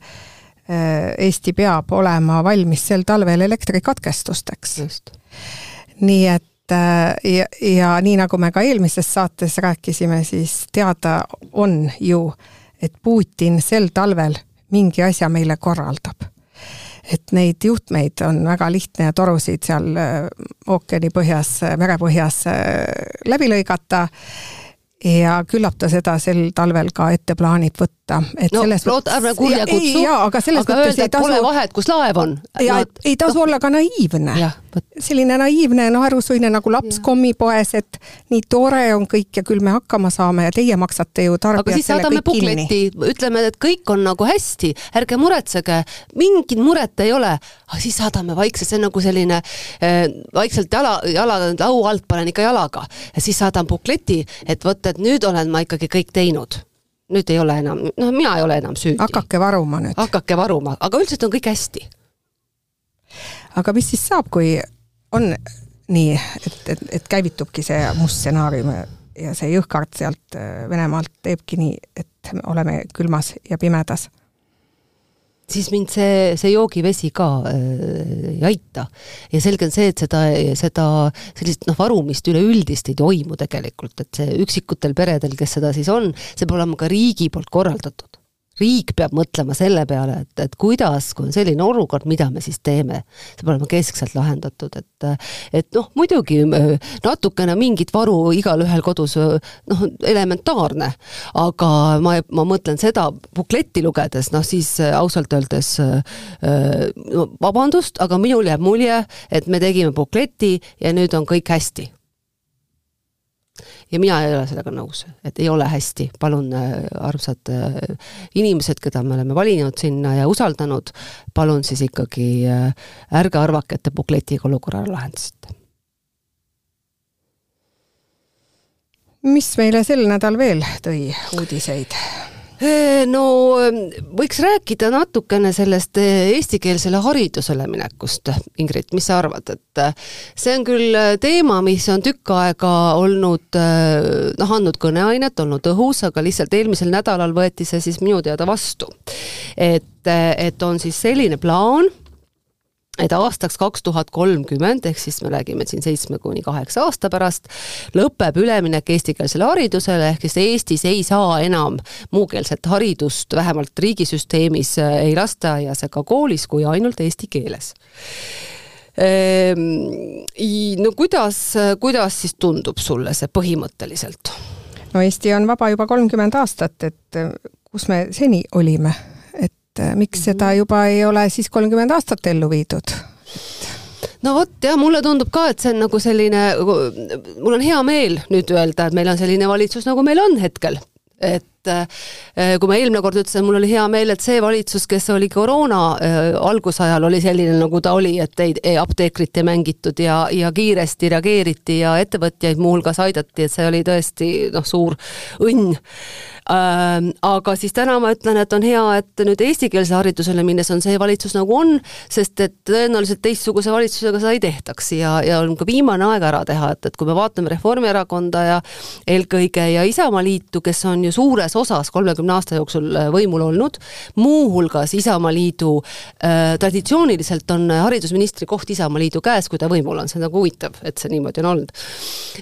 Eesti peab olema valmis sel talvel elektrikatkestusteks. nii et äh, ja, ja nii, nagu me ka eelmises saates rääkisime, siis teada on ju, et Putin sel talvel mingi asja meile korraldab et neid juhtmeid on väga lihtne ja torusid seal äh, ookeani põhjas, merepõhjas äh, läbi lõigata ja küllap ta seda sel talvel ka ette plaanib võtta, et no, selles lood, ärme kurja kutsu, aga, aga öelda, et tasu... pole vahet, kus laev on. ja no, ei tasu no. olla ka naiivne. Selline naiivne naerusuine nagu laps ja. kommipoes, et nii tore on kõik ja küll me hakkama saame ja teie maksate ju tarbijad selle kõik kinni. ütleme, et kõik on nagu hästi, ärge muretsege, mingit muret ei ole, siis saadame vaikselt, see on nagu selline äh, vaikselt jala, jala, lau alt panen ikka jalaga ja siis saadan bukleti, et vot, et nüüd olen ma ikkagi kõik teinud nüüd ei ole enam, noh, mina ei ole enam süüdi. hakake varuma nüüd. hakake varuma, aga üldiselt on kõik hästi. Aga mis siis saab, kui on nii, et, et, et käivitubki see must stsenaarium ja see jõhkard sealt äh, Venemaalt teebki nii, et oleme külmas ja pimedas. Siis mind see, see joogivesi ka äh, ei aita. ja selge on see, et seda, seda sellist noh, varumist üleüldist ei toimu tegelikult, et see üksikutel peredel, kes seda siis on, see peab olema ka riigi poolt korraldatud riik peab mõtlema selle peale, et, et kuidas, kui on selline olukord, mida me siis teeme. see peab olema keskselt lahendatud, et et noh, muidugi natukene mingit varu igalühel kodus noh, elementaarne, aga ma, ma mõtlen seda bukletti lugedes, noh siis ausalt öeldes no, vabandust, aga minul jääb mulje, et me tegime bukleti ja nüüd on kõik hästi ja mina ei ole sellega nõus, et ei ole hästi, palun äh, armsad äh, inimesed, keda me oleme valinud sinna ja usaldanud, palun siis ikkagi äh, ärge arvake, et te bukletiga olukorra lahendasite. mis meile sel nädal veel tõi uudiseid? No võiks rääkida natukene sellest eestikeelsele haridusele minekust, Ingrid, mis sa arvad, et see on küll teema, mis on tükk aega olnud noh, andnud kõneainet, olnud õhus, aga lihtsalt eelmisel nädalal võeti see siis minu teada vastu. et, et on siis selline plaan, et aastaks kaks tuhat kolmkümmend, ehk siis me räägime siin seitsme kuni kaheksa aasta pärast, lõpeb üleminek eestikeelsele haridusele, ehk siis Eestis ei saa enam muukeelset haridust, vähemalt riigisüsteemis, ei lasteaias ega koolis, kui ainult eesti keeles Ehm, no kuidas, kuidas siis tundub sulle see põhimõtteliselt? no Eesti on vaba juba kolmkümmend aastat, et äh, kus me seni olime, et äh, miks -hmm. seda juba ei ole siis kolmkümmend aastat ellu viidud? no vot jah, mulle tundub ka, et see on nagu selline, mul on hea meel nüüd öelda, et meil on selline valitsus, nagu meil on hetkel et äh, kui ma eelmine kord ütlesin, mul oli hea meel, et see valitsus, kes oli koroona äh, algusajal, oli selline, nagu ta oli, et ei, ei apteekrit ei mängitud ja, ja kiiresti reageeriti ja ettevõtjaid muuhulgas aidati, et see oli tõesti noh, suur õnn aga siis täna ma ütlen, et on hea, et nüüd eestikeelse haridusele minnes on see valitsus nagu on, sest et tõenäoliselt teistsuguse valitsusega seda ei tehtaks ja, ja on ka viimane aeg ära teha, et, et kui me vaatame Reformierakonda ja eelkõige ja Isamaaliitu, kes on ju suures osas kolmekümne aasta jooksul äh, võimul olnud, muuhulgas Isamaaliidu äh, traditsiooniliselt on haridusministri koht Isamaaliidu käes, kui ta võimul on, see on nagu huvitav, et see niimoodi on olnud.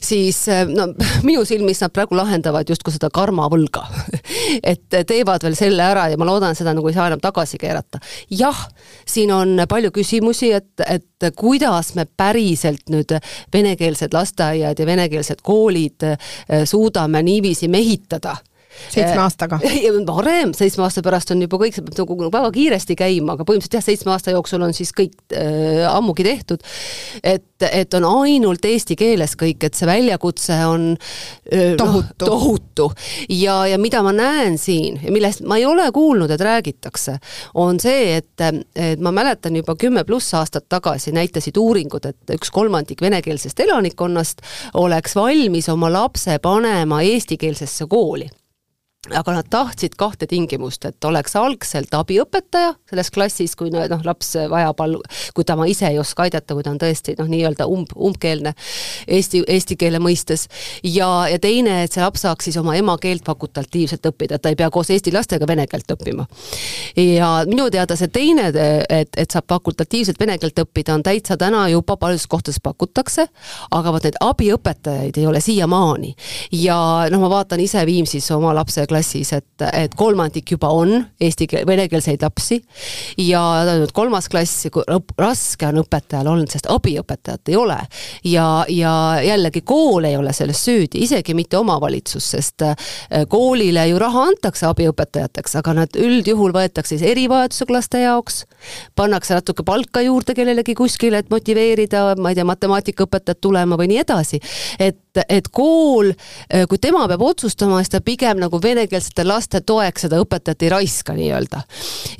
siis äh, no <laughs> minu silmis nad praegu lahendavad justkui seda karmavõlga <laughs> <laughs> et teevad veel selle ära ja ma loodan, seda nagu ei saa enam tagasi keerata. jah, siin on palju küsimusi, et, et kuidas me päriselt nüüd venekeelsed lasteaiad ja venekeelsed koolid eh, suudame niiviisi mehitada seitsme äh, aastaga? <laughs> varem, seitsme aasta pärast on juba kõik, see peab nagu väga kiiresti käima, aga põhimõtteliselt jah, seitsme aasta jooksul on siis kõik äh, ammugi tehtud. et, et on ainult eesti keeles kõik, et see väljakutse on äh, tohutu no,, tohutu. ja, ja mida ma näen siin ja millest ma ei ole kuulnud, et räägitakse, on see, et, et ma mäletan juba kümme pluss aastat tagasi näitasid uuringud, et üks kolmandik venekeelsest elanikkonnast oleks valmis oma lapse panema eestikeelsesse kooli aga nad tahtsid kahte tingimust, et oleks algselt abiõpetaja selles klassis, kui noh, laps vajab all-, kui ta oma ise ei oska aidata, kui ta on tõesti noh, nii-öelda umb, umbkeelne eesti, eesti keele mõistes, ja, ja teine, et see laps saaks siis oma emakeelt fakultatiivselt õppida, et ta ei pea koos eesti lastega vene keelt õppima. ja minu teada see teine, et, et saab fakultatiivselt vene keelt õppida, on täitsa täna juba paljudes kohtades pakutakse, aga vot neid abiõpetajaid ei ole siiamaani. ja noh, ma vaatan ise Viimsis oma lapse klassis, et, et kolmandik juba on eesti keel, venekeelseid lapsi ja kolmas klass, raske on õpetajal olnud, sest abiõpetajat ei ole. ja, ja jällegi kool ei ole selles süüdi, isegi mitte omavalitsus, sest äh, koolile ju raha antakse abiõpetajateks, aga nad üldjuhul võetakse siis erivajadusega laste jaoks, pannakse natuke palka juurde kellelegi kuskile, et motiveerida, ma ei tea, matemaatikaõpetajat tulema või nii edasi. et, et kool, äh, kui tema peab otsustama, siis ta pigem nagu vene venekeelsete laste toeks seda õpetajat ei raiska nii-öelda.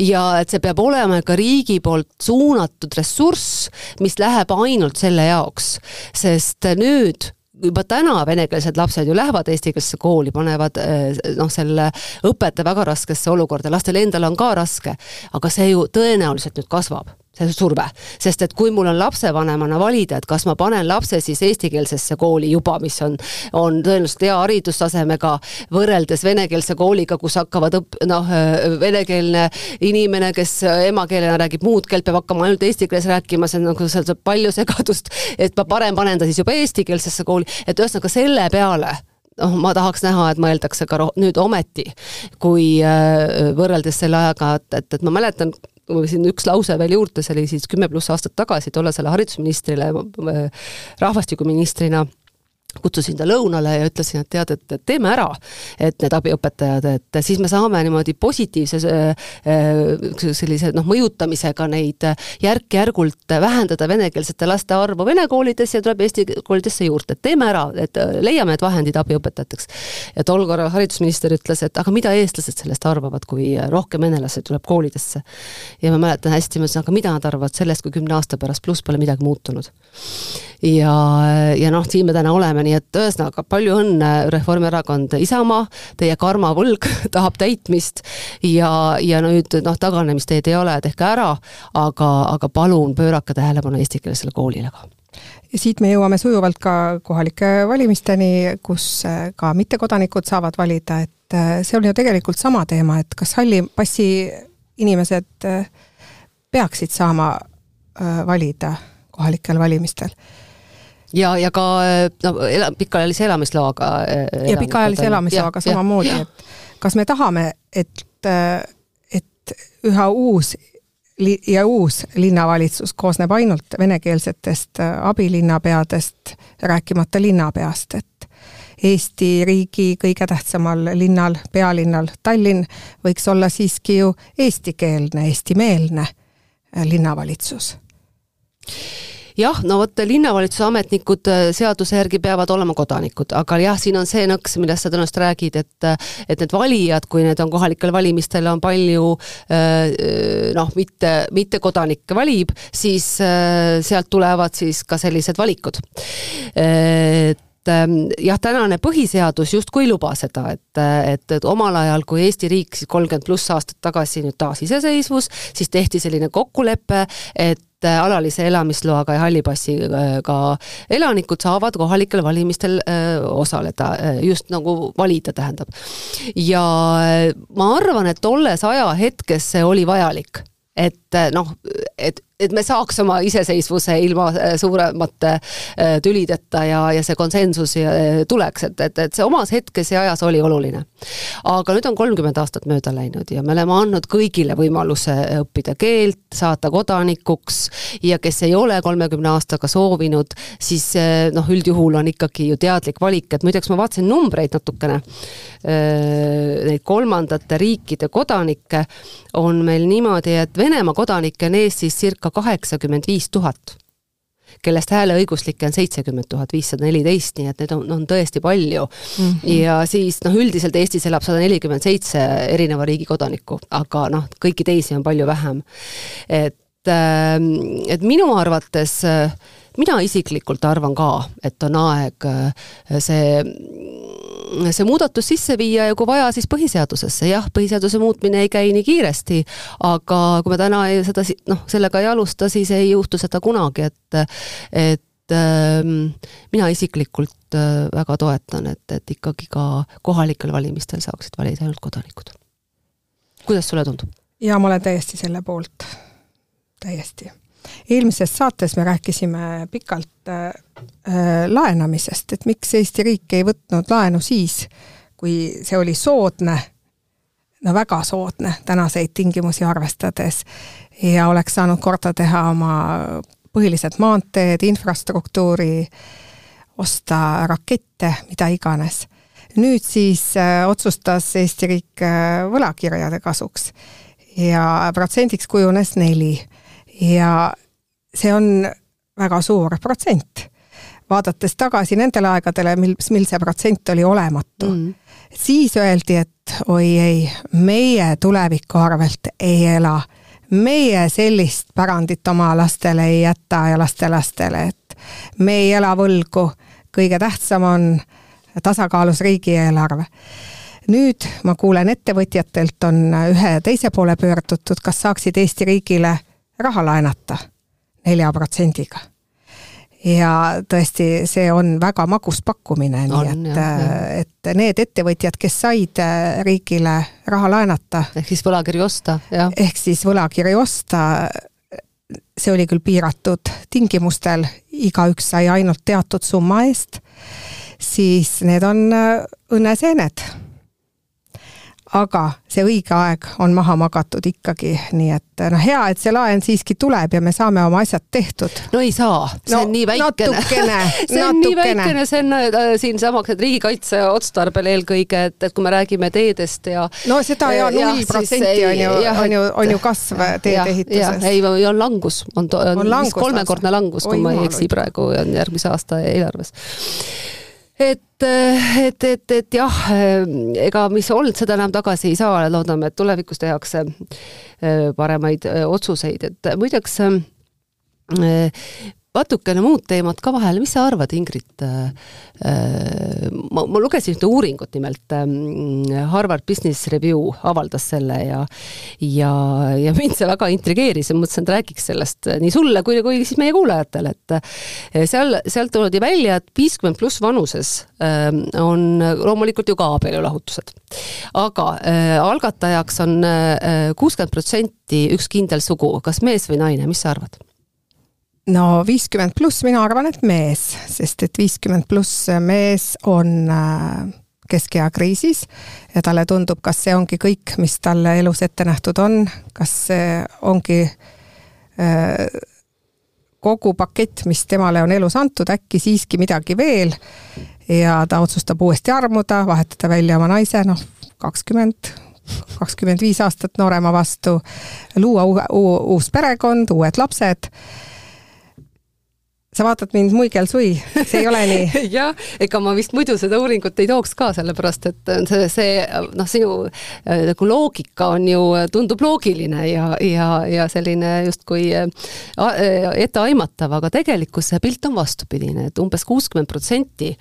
ja et see peab olema ka riigi poolt suunatud ressurss, mis läheb ainult selle jaoks, sest nüüd juba täna venekeelsed lapsed ju lähevad eestikeelsesse kooli, panevad eh, noh, selle õpetaja väga raskesse olukorda, lastel endal on ka raske, aga see ju tõenäoliselt nüüd kasvab see surve, sest et kui mul on lapsevanemana valida, et kas ma panen lapse siis eestikeelsesse kooli juba, mis on, on tõenäoliselt hea haridustasemega, võrreldes venekeelse kooliga, kus hakkavad õpp-, noh, venekeelne inimene, kes emakeelena räägib muud keelt, peab hakkama ainult eesti keeles rääkima, see on nagu, seal saab palju segadust, et ma parem panen ta siis juba eestikeelsesse kooli, et ühesõnaga selle peale noh, ma tahaks näha, et mõeldakse ka nüüd ometi, kui võrreldes selle ajaga, et, et, et ma mäletan, kui ma siin üks lause veel juurde, see oli siis kümme pluss aastat tagasi tollasele haridusministrile, rahvastikuministrina kutsusin ta lõunale ja ütlesin, et tead, et teeme ära, et need abiõpetajad, et siis me saame niimoodi positiivse äh, sellise noh, mõjutamisega neid järk-järgult vähendada venekeelsete laste arvu vene koolides ja tuleb eesti koolidesse juurde, et teeme ära, et leiame need vahendid abiõpetajateks. ja tol korral haridusminister ütles, et aga mida eestlased sellest arvavad, kui rohkem venelasi tuleb koolidesse. ja ma mäletan hästi, ma ütlesin, aga mida nad arvavad sellest, kui kümne aasta pärast pluss pole midagi muutunud. ja, ja noh, siin me täna oleme, nii et ühesõnaga palju õnne, Reformierakond, Isamaa, teie karmavõlg <laughs> tahab täitmist ja, ja nüüd noh, taganemisteed ei ole, tehke ära, aga, aga palun pöörake tähelepanu eestikeelsele koolile ka. Siit me jõuame sujuvalt ka kohalike valimisteni, kus ka mittekodanikud saavad valida, et see on ju tegelikult sama teema, et kas halli passi inimesed peaksid saama valida kohalikel valimistel ja, ja ka no ela-, pikaajalise elamisloaga. ja pikaajalise elamisloaga samamoodi, et kas me tahame, et, et üha uus li- ja uus linnavalitsus koosneb ainult venekeelsetest abilinnapeadest, rääkimata linnapeast, et Eesti riigi kõige tähtsamal linnal, pealinnal Tallinn võiks olla siiski ju eestikeelne, eestimeelne linnavalitsus jah, no vot, linnavalitsuse ametnikud äh, seaduse järgi peavad olema kodanikud, aga jah, siin on see nõks, millest sa tõenäoliselt räägid, et et need valijad, kui need on kohalikel valimistel, on palju äh, noh, mitte, mitte kodanikke valib, siis äh, sealt tulevad siis ka sellised valikud. Et ähm, jah, tänane põhiseadus justkui ei luba seda, et, et, et omal ajal, kui Eesti riik siis kolmkümmend pluss aastat tagasi nüüd taasiseseisvus, siis tehti selline kokkulepe, et et alalise elamisloaga ja halli passiga elanikud saavad kohalikel valimistel osaleda, just nagu valida, tähendab. ja ma arvan, et tolles ajahetkes see oli vajalik et noh, et et me saaks oma iseseisvuse ilma äh, suuremate äh, tülideta ja, ja see konsensus äh, tuleks, et, et, et see omas hetkes ja ajas oli oluline. aga nüüd on kolmkümmend aastat mööda läinud ja me oleme andnud kõigile võimaluse õppida keelt, saada kodanikuks ja kes ei ole kolmekümne aastaga soovinud, siis noh, üldjuhul on ikkagi ju teadlik valik, et muideks ma vaatasin numbreid natukene, neid kolmandate riikide kodanikke on meil niimoodi, et Venemaa kodanikke on Eestis circa circa kaheksakümmend viis tuhat kellest hääleõiguslikke on seitsekümmend tuhat viissada neliteist, nii et neid on, on tõesti palju mm. -hmm. ja siis noh, üldiselt Eestis elab sada nelikümmend seitse erineva riigi kodanikku, aga noh, kõiki teisi on palju vähem. et, ähm, et minu arvates mina isiklikult arvan ka, et on aeg äh, see see muudatus sisse viia ja kui vaja, siis põhiseadusesse, jah, põhiseaduse muutmine ei käi nii kiiresti, aga kui me täna ei, seda noh, sellega ei alusta, siis ei juhtu seda kunagi, et et äh, mina isiklikult äh, väga toetan, et, et ikkagi ka kohalikel valimistel saaksid valida ainult kodanikud. kuidas sulle tundub? jaa, ma olen täiesti selle poolt, täiesti eelmises saates me rääkisime pikalt äh, äh, laenamisest, et miks Eesti riik ei võtnud laenu siis, kui see oli soodne, no väga soodne tänaseid tingimusi arvestades ja oleks saanud korda teha oma põhilised maanteed, infrastruktuuri, osta rakette, mida iganes. nüüd siis äh, otsustas Eesti riik äh, võlakirjade kasuks ja protsendiks kujunes neli ja see on väga suur protsent. vaadates tagasi nendele aegadele, mil, mil see protsent oli olematu mm., siis öeldi, et oi ei, meie tuleviku arvelt ei ela. meie sellist pärandit oma lastele ei jäta ja lastelastele, et me ei ela võlgu. kõige tähtsam on tasakaalus riigieelarve nüüd ma kuulen ettevõtjatelt on ühe teise poole pöördutud, kas saaksid Eesti riigile raha laenata nelja protsendiga. ja tõesti, see on väga magus pakkumine, nii et, et need ettevõtjad, kes said äh, riigile raha laenata. ehk siis võlakirju osta, jah. ehk siis võlakirju osta, see oli küll piiratud tingimustel, igaüks sai ainult teatud summa eest, siis need on äh, õnneseened aga see õige aeg on maha magatud ikkagi, nii et noh, hea, et see laen siiski tuleb ja me saame oma asjad tehtud. no ei saa, see no, on nii väikene. natukene <laughs> see on natukene. nii väikene, see on äh, siinsamaks, et riigikaitse otstarbel eelkõige, et, et kui me räägime teedest ja no seda ja null protsenti on ju, on ju, on ju kasv teedeehituses. ei, on langus, on, on, on langus, kolmekordne langus, kui ma ei eksi praegu, on järgmise aasta eelarves et, et, et, et jah, ega mis olnud, seda enam tagasi ei saa, loodame, et tulevikus tehakse äh, paremaid otsuseid, et muideks natukene muud teemat ka vahele, mis sa arvad, Ingrid äh,? ma, ma lugesin ühte uuringut nimelt äh,, Harvard Business Review avaldas selle ja ja, ja mind see väga intrigeeris ja mõtlesin, et räägiks sellest nii sulle kui, kui siis meie kuulajatele, et äh, seal, sealt toodi välja, et viiskümmend pluss vanuses äh, on loomulikult ju ka abielulahutused. aga äh, algatajaks on äh, kuuskümmend protsenti üks kindel sugu, kas mees või naine, mis sa arvad? No viiskümmend pluss, mina arvan, et mees, sest et viiskümmend pluss mees on äh, keskea kriisis ja talle tundub, kas see ongi kõik, mis talle elus ette nähtud on, kas see ongi äh, kogu pakett, mis temale on elus antud, äkki siiski midagi veel ja ta otsustab uuesti armuda, vahetada välja oma naise, noh, kakskümmend, kakskümmend viis aastat noorema vastu, luua uus perekond, uued lapsed sa vaatad mind muigel-sui, see ei ole nii. <laughs> Jah, ega ma vist muidu seda uuringut ei tooks ka, sellepärast et see, see noh, sinu äh, nagu loogika on ju, tundub loogiline ja, ja, ja selline justkui äh, etteaimatav, aga tegelikkus see pilt on vastupidine, et umbes kuuskümmend protsenti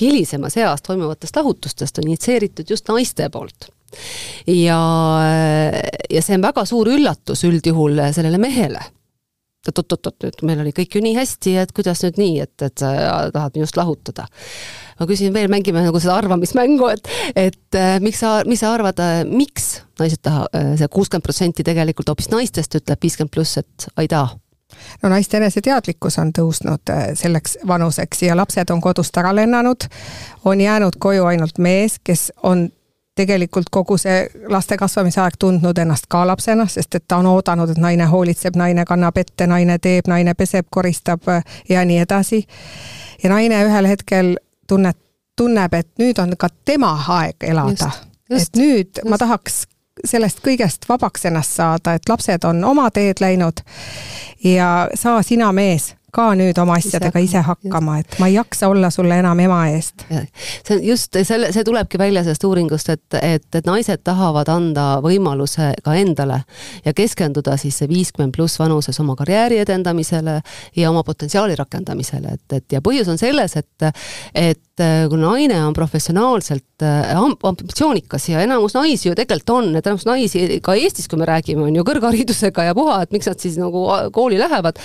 hilisemas eas toimuvatest lahutustest on initsieeritud just naiste poolt. Ja, ja see on väga suur üllatus üldjuhul sellele mehele oot-oot-oot, et meil oli kõik ju nii hästi, et kuidas nüüd nii, et, et sa tahad minust lahutada. ma küsin veel, mängime nagu seda arvamismängu, et, et äh, miks sa, mis sa arvad, äh, miks naised taha, äh, see kuuskümmend protsenti tegelikult hoopis naistest ütleb viiskümmend pluss, et aidaa? no naiste eneseteadlikkus on tõusnud selleks vanuseks ja lapsed on kodust ära lennanud, on jäänud koju ainult mees, kes on tegelikult kogu see laste kasvamise aeg tundnud ennast ka lapsena, sest et ta on oodanud, et naine hoolitseb, naine kannab ette, naine teeb, naine peseb, koristab äh, ja nii edasi. ja naine ühel hetkel tunneb, tunneb, et nüüd on ka tema aeg elada. et nüüd just. ma tahaks sellest kõigest vabaks ennast saada, et lapsed on oma teed läinud ja saa sina, mees ka nüüd oma asjadega ise hakkama, et ma ei jaksa olla sulle enam ema eest. see on just selle, see tulebki välja sellest uuringust, et, et, et naised tahavad anda võimaluse ka endale ja keskenduda siis see viiskümmend pluss vanuses oma karjääri edendamisele ja oma potentsiaali rakendamisele, et, et ja põhjus on selles, et et kui naine on professionaalselt äh, ambitsioonikas ja enamus naisi ju tegelikult on, et enamus naisi ka Eestis, kui me räägime, on ju kõrgharidusega ja puha, et miks nad siis nagu kooli lähevad,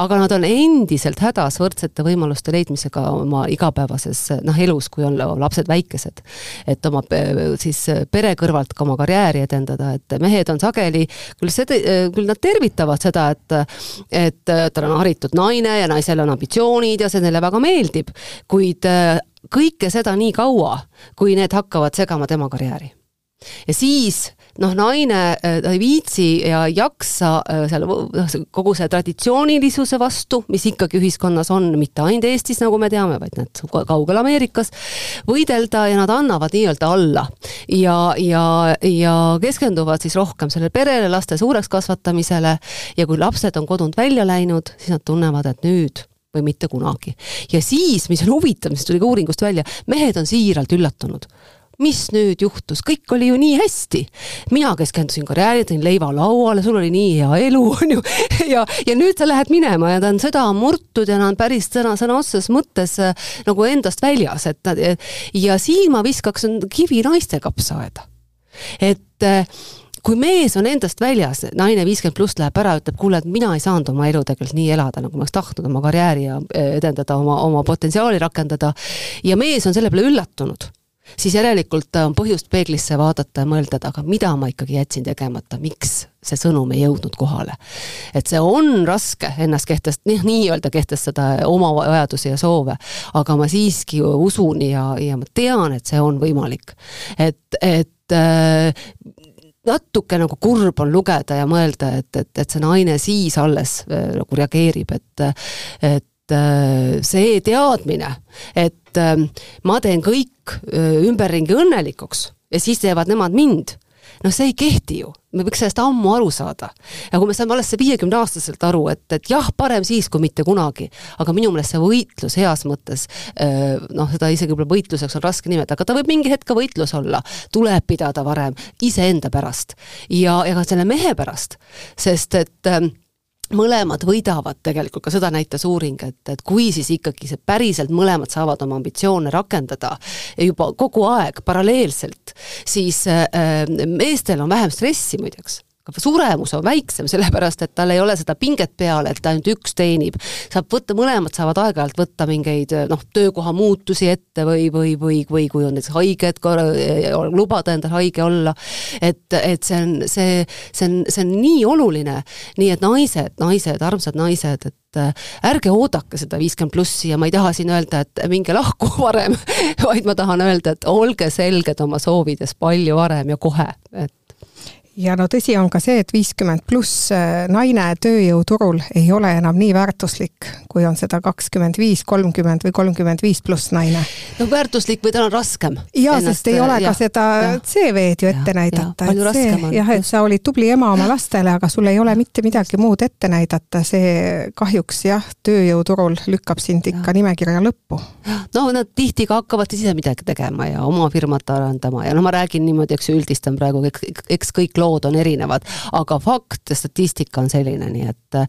aga nad on endiselt hädas võrdsete võimaluste leidmisega oma igapäevases noh, elus, kui on lapsed väikesed. et oma siis pere kõrvalt ka oma karjääri edendada, et mehed on sageli, küll see, küll nad tervitavad seda, et et tal on haritud naine ja naisel on ambitsioonid ja see neile väga meeldib, kuid kõike seda nii kaua, kui need hakkavad segama tema karjääri. ja siis noh, naine, äh, ta ei viitsi ja ei jaksa äh, seal noh, kogu see traditsioonilisuse vastu, mis ikkagi ühiskonnas on, mitte ainult Eestis, nagu me teame, vaid need kaugel Ameerikas, võidelda ja nad annavad nii-öelda alla. ja, ja, ja keskenduvad siis rohkem sellele perele, laste suureks kasvatamisele ja kui lapsed on kodunt välja läinud, siis nad tunnevad, et nüüd või mitte kunagi. ja siis, mis on huvitav, mis tuli ka uuringust välja, mehed on siiralt üllatunud mis nüüd juhtus, kõik oli ju nii hästi. mina keskendusin karjäärile, tõin leiva lauale, sul oli nii hea elu, <laughs> on ju, ja, ja nüüd sa lähed minema ja ta on seda murtud ja ta on päris sõna, sõna otseses mõttes äh, nagu endast väljas, et ta, ja siin ma viskaks kivi naiste kapsaaeda. et äh, kui mees on endast väljas, naine viiskümmend pluss läheb ära, ütleb, kuule, et mina ei saanud oma elu tegelikult nii elada, nagu ma oleks tahtnud, oma karjääri ja äh, edendada, oma, oma potentsiaali rakendada, ja mees on selle peale üllatunud siis järelikult on põhjust peeglisse vaadata ja mõelda, et aga mida ma ikkagi jätsin tegemata, miks see sõnum ei jõudnud kohale. et see on raske ennast kehtest-, nii-öelda kehtestada oma vajadusi ja soove, aga ma siiski usun ja, ja ma tean, et see on võimalik. et, et äh, natuke nagu kurb on lugeda ja mõelda, et, et, et see naine siis alles äh, nagu reageerib, et et äh, see teadmine, et ma teen kõik äh, ümberringi õnnelikuks ja siis teevad nemad mind noh, see ei kehti ju, me võiks sellest ammu aru saada. ja kui me saame alles viiekümneaastaselt aru, et, et jah, parem siis kui mitte kunagi, aga minu meelest see võitlus heas mõttes, noh, seda isegi võib-olla võitluseks on raske nimetada, aga ta võib mingi hetk ka võitlus olla, tuleb pidada varem iseenda pärast. Ja, ja ka selle mehe pärast, sest et mõlemad võidavad tegelikult, ka seda näitas uuring, et, et kui siis ikkagi see päriselt mõlemad saavad oma ambitsioone rakendada juba kogu aeg paralleelselt, siis äh, meestel on vähem stressi muideks suremus on väiksem, sellepärast et tal ei ole seda pinget peal, et ainult üks teenib. saab võtta, mõlemad saavad aeg-ajalt võtta mingeid noh, töökoha muutusi ette või, või, või, või kui on näiteks haiged, lubada endal haige olla. et, et see on, see, see on, see on nii oluline, nii et naised, naised, armsad naised, et ärge oodake seda viiskümmend plussi ja ma ei taha siin öelda, et minge lahku <laughs> varem vaid ma tahan öelda, et olge selged oma soovides palju varem ja kohe, et ja no tõsi on ka see, et viiskümmend pluss äh, naine tööjõuturul ei ole enam nii väärtuslik, kui on seda kakskümmend viis, kolmkümmend või kolmkümmend viis pluss naine. no väärtuslik või tal on raskem. jaa, sest ei ole ja, ka seda CV-d ju ette ja, näidata. palju raskem on. jah, et sa olid tubli ema oma lastele, aga sul ei ole mitte midagi muud ette näidata, see kahjuks jah, tööjõuturul lükkab sind ikka ja. nimekirja lõppu. no nad tihti ka hakkavad ise midagi tegema ja oma firmat arendama ja no ma räägin niimoodi, eks ju, üldistan praegu, eks kõik lood lood on erinevad, aga fakt statistika on selline, nii et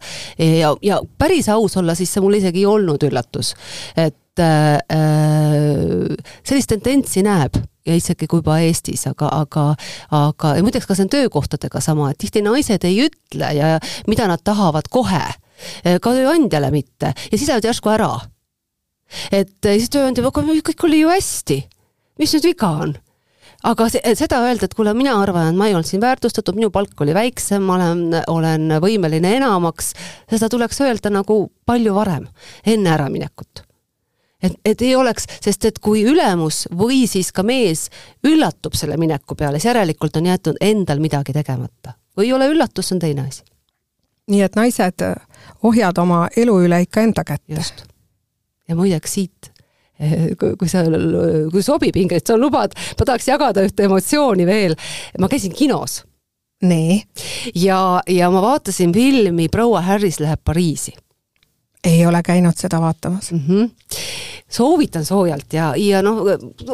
ja, ja päris aus olla, siis see mul isegi ei olnud üllatus. et äh, sellist tendentsi näeb ja isegi kui juba Eestis, aga, aga, aga ja muideks ka see on töökohtadega sama, et tihti naised ei ütle ja mida nad tahavad kohe, ka tööandjale mitte ja siis lähevad järsku ära. et siis tööandja, aga kõik oli ju hästi, mis nüüd viga on aga seda öelda, et kuule, mina arvan, et ma ei olnud siin väärtustatud, minu palk oli väiksem, ma olen, olen võimeline enamaks, seda tuleks öelda nagu palju varem, enne äraminekut et, et ei oleks, sest et kui ülemus või siis ka mees üllatub selle mineku peale, siis järelikult on jäetud endal midagi tegemata. või ei ole üllatus, see on teine asi. nii et naised, ohjad oma elu üle ikka enda kätte. just. ja muideks siit kui sa, kui sobib, Ingrid, sa lubad, ma tahaks jagada ühte emotsiooni veel. ma käisin kinos. nii? ja, ja ma vaatasin filmi Proua Harris läheb Pariisi. ei ole käinud seda vaatamas mm. -hmm soovitan soojalt ja, ja noh,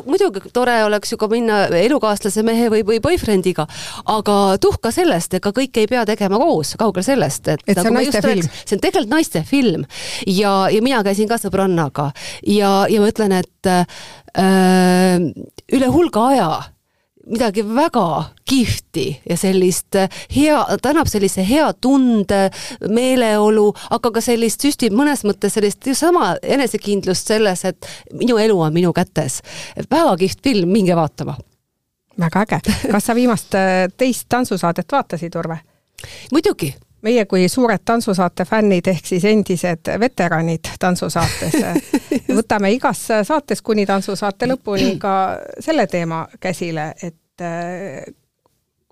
muidugi tore oleks ju ka minna elukaaslase mehe või, või boyfriend'iga, aga tuhka sellest, ega kõike ei pea tegema koos, kaugel sellest, et, et see on naiste film. see on tegelikult naiste film ja, ja mina käisin ka sõbrannaga ja, ja ma ütlen, et äh, üle hulga aja midagi väga kihvti ja sellist äh, hea, ta annab sellise hea tunde, meeleolu, aga ka sellist süstib mõnes mõttes sellist sama enesekindlust selles, et minu elu on minu kätes. väga kihvt film, minge vaatama. väga äge. kas sa viimast äh, teist tantsusaadet vaatasid, Urve? muidugi meie kui suured tantsusaate fännid ehk siis endised veteranid tantsusaates <laughs> võtame igas saates kuni tantsusaate lõpuni ka selle teema käsile, et äh,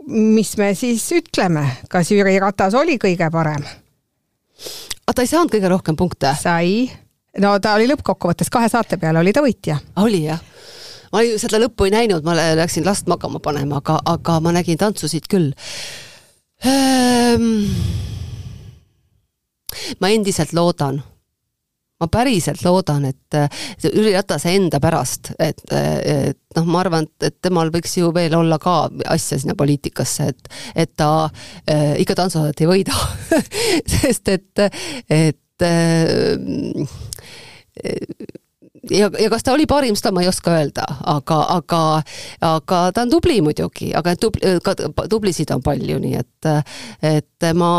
mis me siis ütleme, kas Jüri Ratas oli kõige parem? aga ta ei saanud kõige rohkem punkte? sai, no ta oli lõppkokkuvõttes kahe saate peale oli ta võitja. oli jah? ma seda lõppu ei näinud, ma läksin last magama panema, aga, aga ma nägin tantsusid küll ma endiselt loodan, ma päriselt loodan, et Jüri Ratase enda pärast, et, et noh, ma arvan, et temal võiks ju veel olla ka asja sinna poliitikasse, et, et ta äh, ikka tantsuhäält ei võida. <laughs> Sest et, et äh, ja, ja kas ta oli parim, seda ma ei oska öelda, aga, aga, aga ta on tubli muidugi, aga tubli, ka tublisid on palju, nii et, et ma,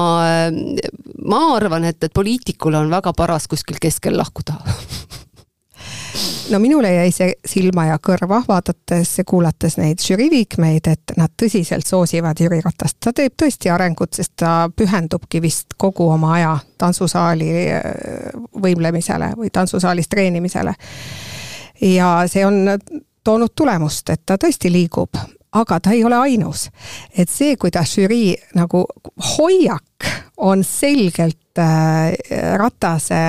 ma arvan, et, et poliitikul on väga paras kuskil keskel lahkuda <laughs> no minule jäi see silma ja kõrva, vaadates ja kuulates neid žürii liikmeid, et nad tõsiselt soosivad Jüri Ratast. ta teeb tõesti arengut, sest ta pühendubki vist kogu oma aja tantsusaali äh, võimlemisele või tantsusaalis treenimisele. ja see on toonud tulemust, et ta tõesti liigub, aga ta ei ole ainus. et see, kuidas žürii nagu hoiak on selgelt äh, Ratase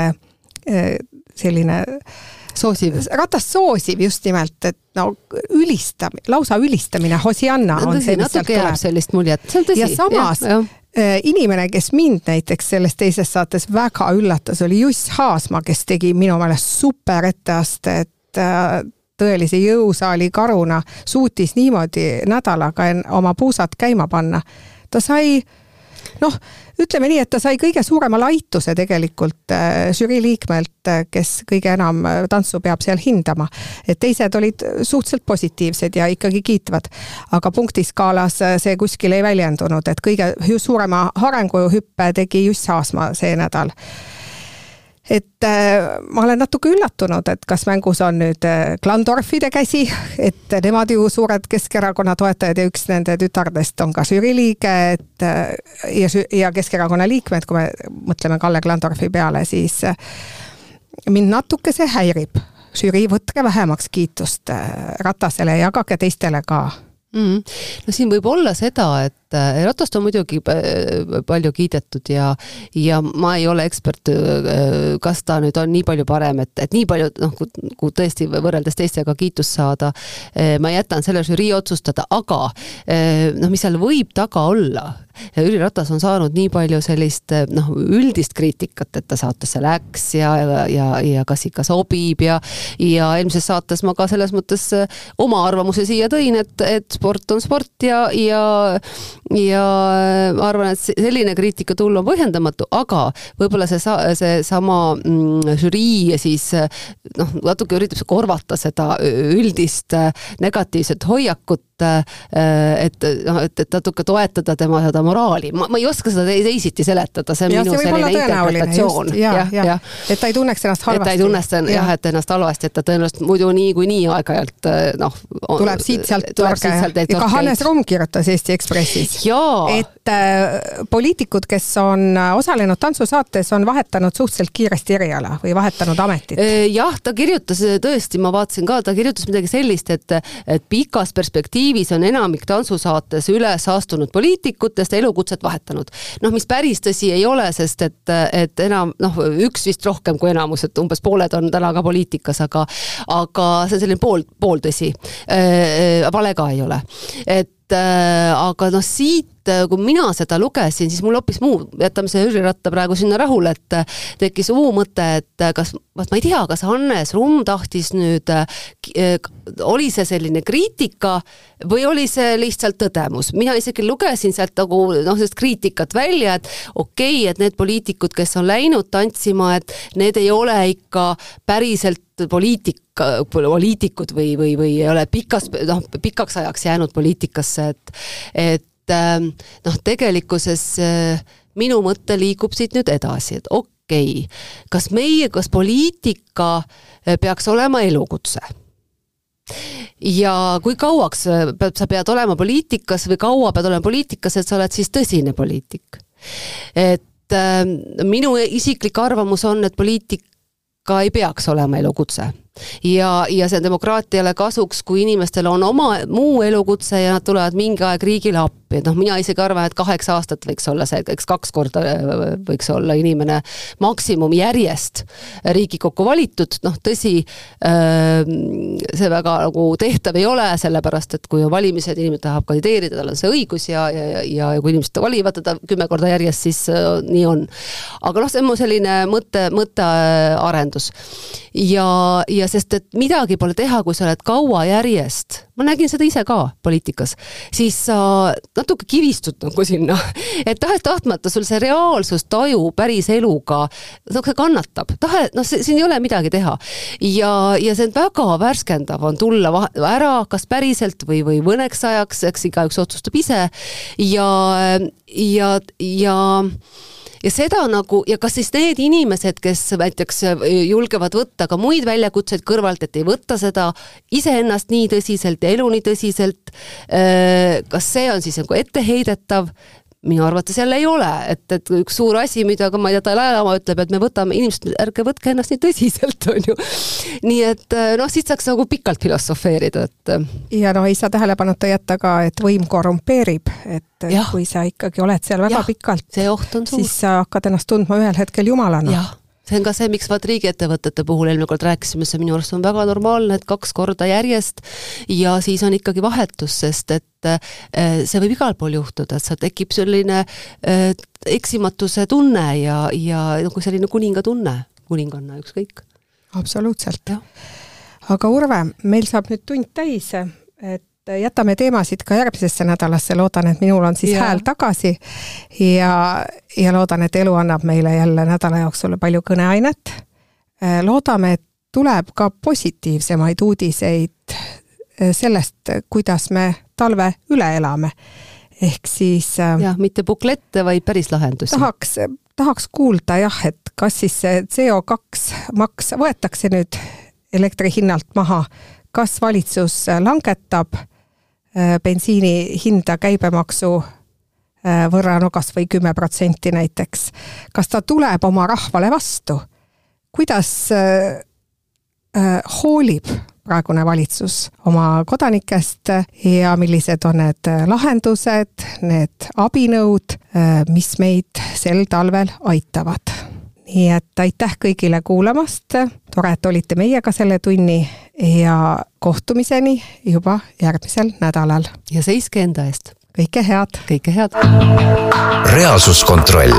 äh, selline äh, soosiv. ratast soosiv just nimelt, et no ülistamine, lausa ülistamine, Hosianna no, on see, mis sealt tuleb. sellist muljet, see on tõsi. ja samas ja, ja äh, inimene, kes mind näiteks selles teises saates väga üllatas, oli Juss Haasma, kes tegi minu meelest super etteastet äh, tõelise jõusaali karuna, suutis niimoodi nädalaga oma puusad käima panna. ta sai noh, ütleme nii, et ta sai kõige suurema laituse tegelikult äh, žürii liikmelt, äh, kes kõige enam äh, tantsu peab seal hindama. et teised olid suhteliselt positiivsed ja ikkagi kiitvad. aga punktiskaalas see kuskil ei väljendunud, et kõige suurema arenguhüppe tegi Juss Haasma see nädal et äh, ma olen natuke üllatunud, et kas mängus on nüüd äh, Klandorfide käsi, et nemad ju suured Keskerakonna toetajad ja üks nende tütardest on ka žürii liige, et äh, ja, ja Keskerakonna liikmed, kui me mõtleme Kalle Klandorfi peale, siis mind natuke see häirib. žürii, võtke vähemaks kiitust Ratasele ja jagage teistele ka mm.. no siin võib olla seda, et äh, ratast on muidugi äh, palju kiidetud ja, ja ma ei ole ekspert, äh, kas ta nüüd on nii palju parem, et, et nii palju noh, kui tõesti võrreldes teistega kiitust saada, ma jätan selle žürii otsustada, aga noh, mis seal võib taga olla, Jüri Ratas on saanud nii palju sellist noh, üldist kriitikat, et ta saatesse läks ja, ja, ja, ja kas ikka sobib ja ja eelmises saates ma ka selles mõttes oma arvamuse siia tõin, et, et sport on sport ja, ja ja ma arvan, et selline kriitika tulla on põhjendamatu, aga võib-olla see sa-, seesama mm, žürii siis noh, natuke üritab korvata seda üldist negatiivset hoiakut, et noh, et, et natuke toetada tema seda moraali, ma, ma ei oska seda teisiti seletada, see on ja, minu selline interpretatsioon. jah, jah ja., et ta ei tunneks ennast halvasti. et ta ei tunneks jah, et ennast halvasti, et ta tõenäoliselt muidu niikuinii aeg-ajalt noh. tuleb siit-sealt torge ja ka Hannes Rumm kirjutas Eesti Ekspressis, et äh, poliitikud, kes on äh, osalenud tantsusaates, on vahetanud suhteliselt kiiresti eriala või vahetanud ametit. Äh, jah, ta kirjutas tõesti, ma vaatasin ka, ta kirjutas midagi sellist, et, et pikas perspektiivis on enamik tantsusaates üles astunud poliitikutest elukutset vahetanud. noh, mis päris tõsi ei ole, sest et, et enam noh, üks vist rohkem kui enamus, et umbes pooled on täna ka poliitikas, aga aga see on selline pool, pooltõsi äh,. vale ka ei ole. et äh, aga noh, siit, äh, kui mina seda lugesin, siis mul hoopis muu, jätame see Jüri Ratta praegu sinna rahule, et äh, tekkis muu mõte, et äh, kas, vot ma ei tea, kas Hannes Rumm tahtis nüüd oli see selline kriitika või oli see lihtsalt tõdemus, mina isegi lugesin sealt nagu noh, sellest kriitikat välja, et okei okay,, et need poliitikud, kes on läinud tantsima, et need ei ole ikka päriselt poliitika, poliitikud või, või, või ei ole pikas, noh, pikaks ajaks jäänud poliitikasse, et et ähm, noh, tegelikkuses äh, minu mõte liigub siit nüüd edasi, et okei okay,, kas meie, kas poliitika äh, peaks olema elukutse? ja kui kauaks äh, sa pead olema poliitikas või kaua pead olema poliitikas, et sa oled siis tõsine poliitik? et äh, minu isiklik arvamus on, et poliitik ka ei peaks olema elukutse ja, ja see on demokraatiale kasuks, kui inimestel on oma muu elukutse ja nad tulevad mingi aeg riigile appi, et noh, mina isegi arvan, et kaheksa aastat võiks olla see, eks kaks korda äh, võiks olla inimene maksimum järjest Riigikokku valitud, noh tõsi, äh, see väga nagu tehtav ei ole, sellepärast et kui on valimised, inimene tahab kandideerida, tal on see õigus ja, ja, ja, ja kui inimesed valivad teda kümme korda järjest, siis äh, nii on. aga noh, see on mu selline mõte, mõttearendus. ja, ja sest et midagi pole teha, kui sa oled kaua järjest, ma nägin seda ise ka poliitikas, siis sa natuke kivistud nagu sinna, et tahes-tahtmata sul see reaalsustaju päris eluga, noh, see kannatab, tahe, noh, siin ei ole midagi teha. ja, ja see on väga värskendav, on tulla ära, kas päriselt või, või mõneks ajaks, eks igaüks otsustab ise. Ja, ja, ja ja seda nagu ja kas siis need inimesed, kes näiteks äh, julgevad võtta ka muid väljakutseid kõrvalt, et ei võta seda iseennast nii tõsiselt ja elu nii tõsiselt, äh, kas see on siis nagu etteheidetav minu arvates jälle ei ole, et, et üks suur asi, mida ka ma ei tea, Dalai-laama ütleb, et me võtame, inimesed, ärge võtke ennast nii tõsiselt, <laughs> on ju. nii et äh, noh, siit saaks nagu pikalt filosofeerida, et. ja no ei saa tähelepanuta jätta ka, et võim korrumpeerib, et ja. kui sa ikkagi oled seal väga ja, pikalt, siis sa hakkad ennast tundma ühel hetkel jumalana see on ka see, miks vaat riigiettevõtete puhul eelmine kord rääkisime, see minu arust on väga normaalne, et kaks korda järjest ja siis on ikkagi vahetus, sest et äh, see võib igal pool juhtuda, et seal tekib selline äh, eksimatuse tunne ja, ja nagu selline kuninga tunne, kuninganna, ükskõik. absoluutselt. aga Urve, meil saab nüüd tund täis, et jätame teemasid ka järgmisesse nädalasse, loodan, et minul on siis ja. hääl tagasi ja, ja loodan, et elu annab meile jälle nädala jooksul palju kõneainet. Äh, loodame, et tuleb ka positiivsemaid uudiseid äh, sellest, kuidas me talve üle elame. ehk siis äh, jah, mitte buklette, vaid päris lahendusi. tahaks, tahaks kuulda jah, et kas siis see CO2 maks võetakse nüüd elektri hinnalt maha, kas valitsus langetab Äh, bensiini hinda käibemaksu äh, võrra, no kas või kümme protsenti näiteks. kas ta tuleb oma rahvale vastu? kuidas äh, hoolib praegune valitsus oma kodanikest ja millised on need lahendused, need abinõud, mis meid sel talvel aitavad. nii et aitäh kõigile kuulamast, tore, et olite meiega selle tunni ja kohtumiseni juba järgmisel nädalal. ja seiske enda eest. kõike head. kõike head. reaalsuskontroll.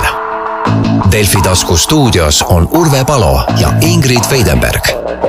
Delfi tasku stuudios on Urve Palo ja Ingrid Veidenberg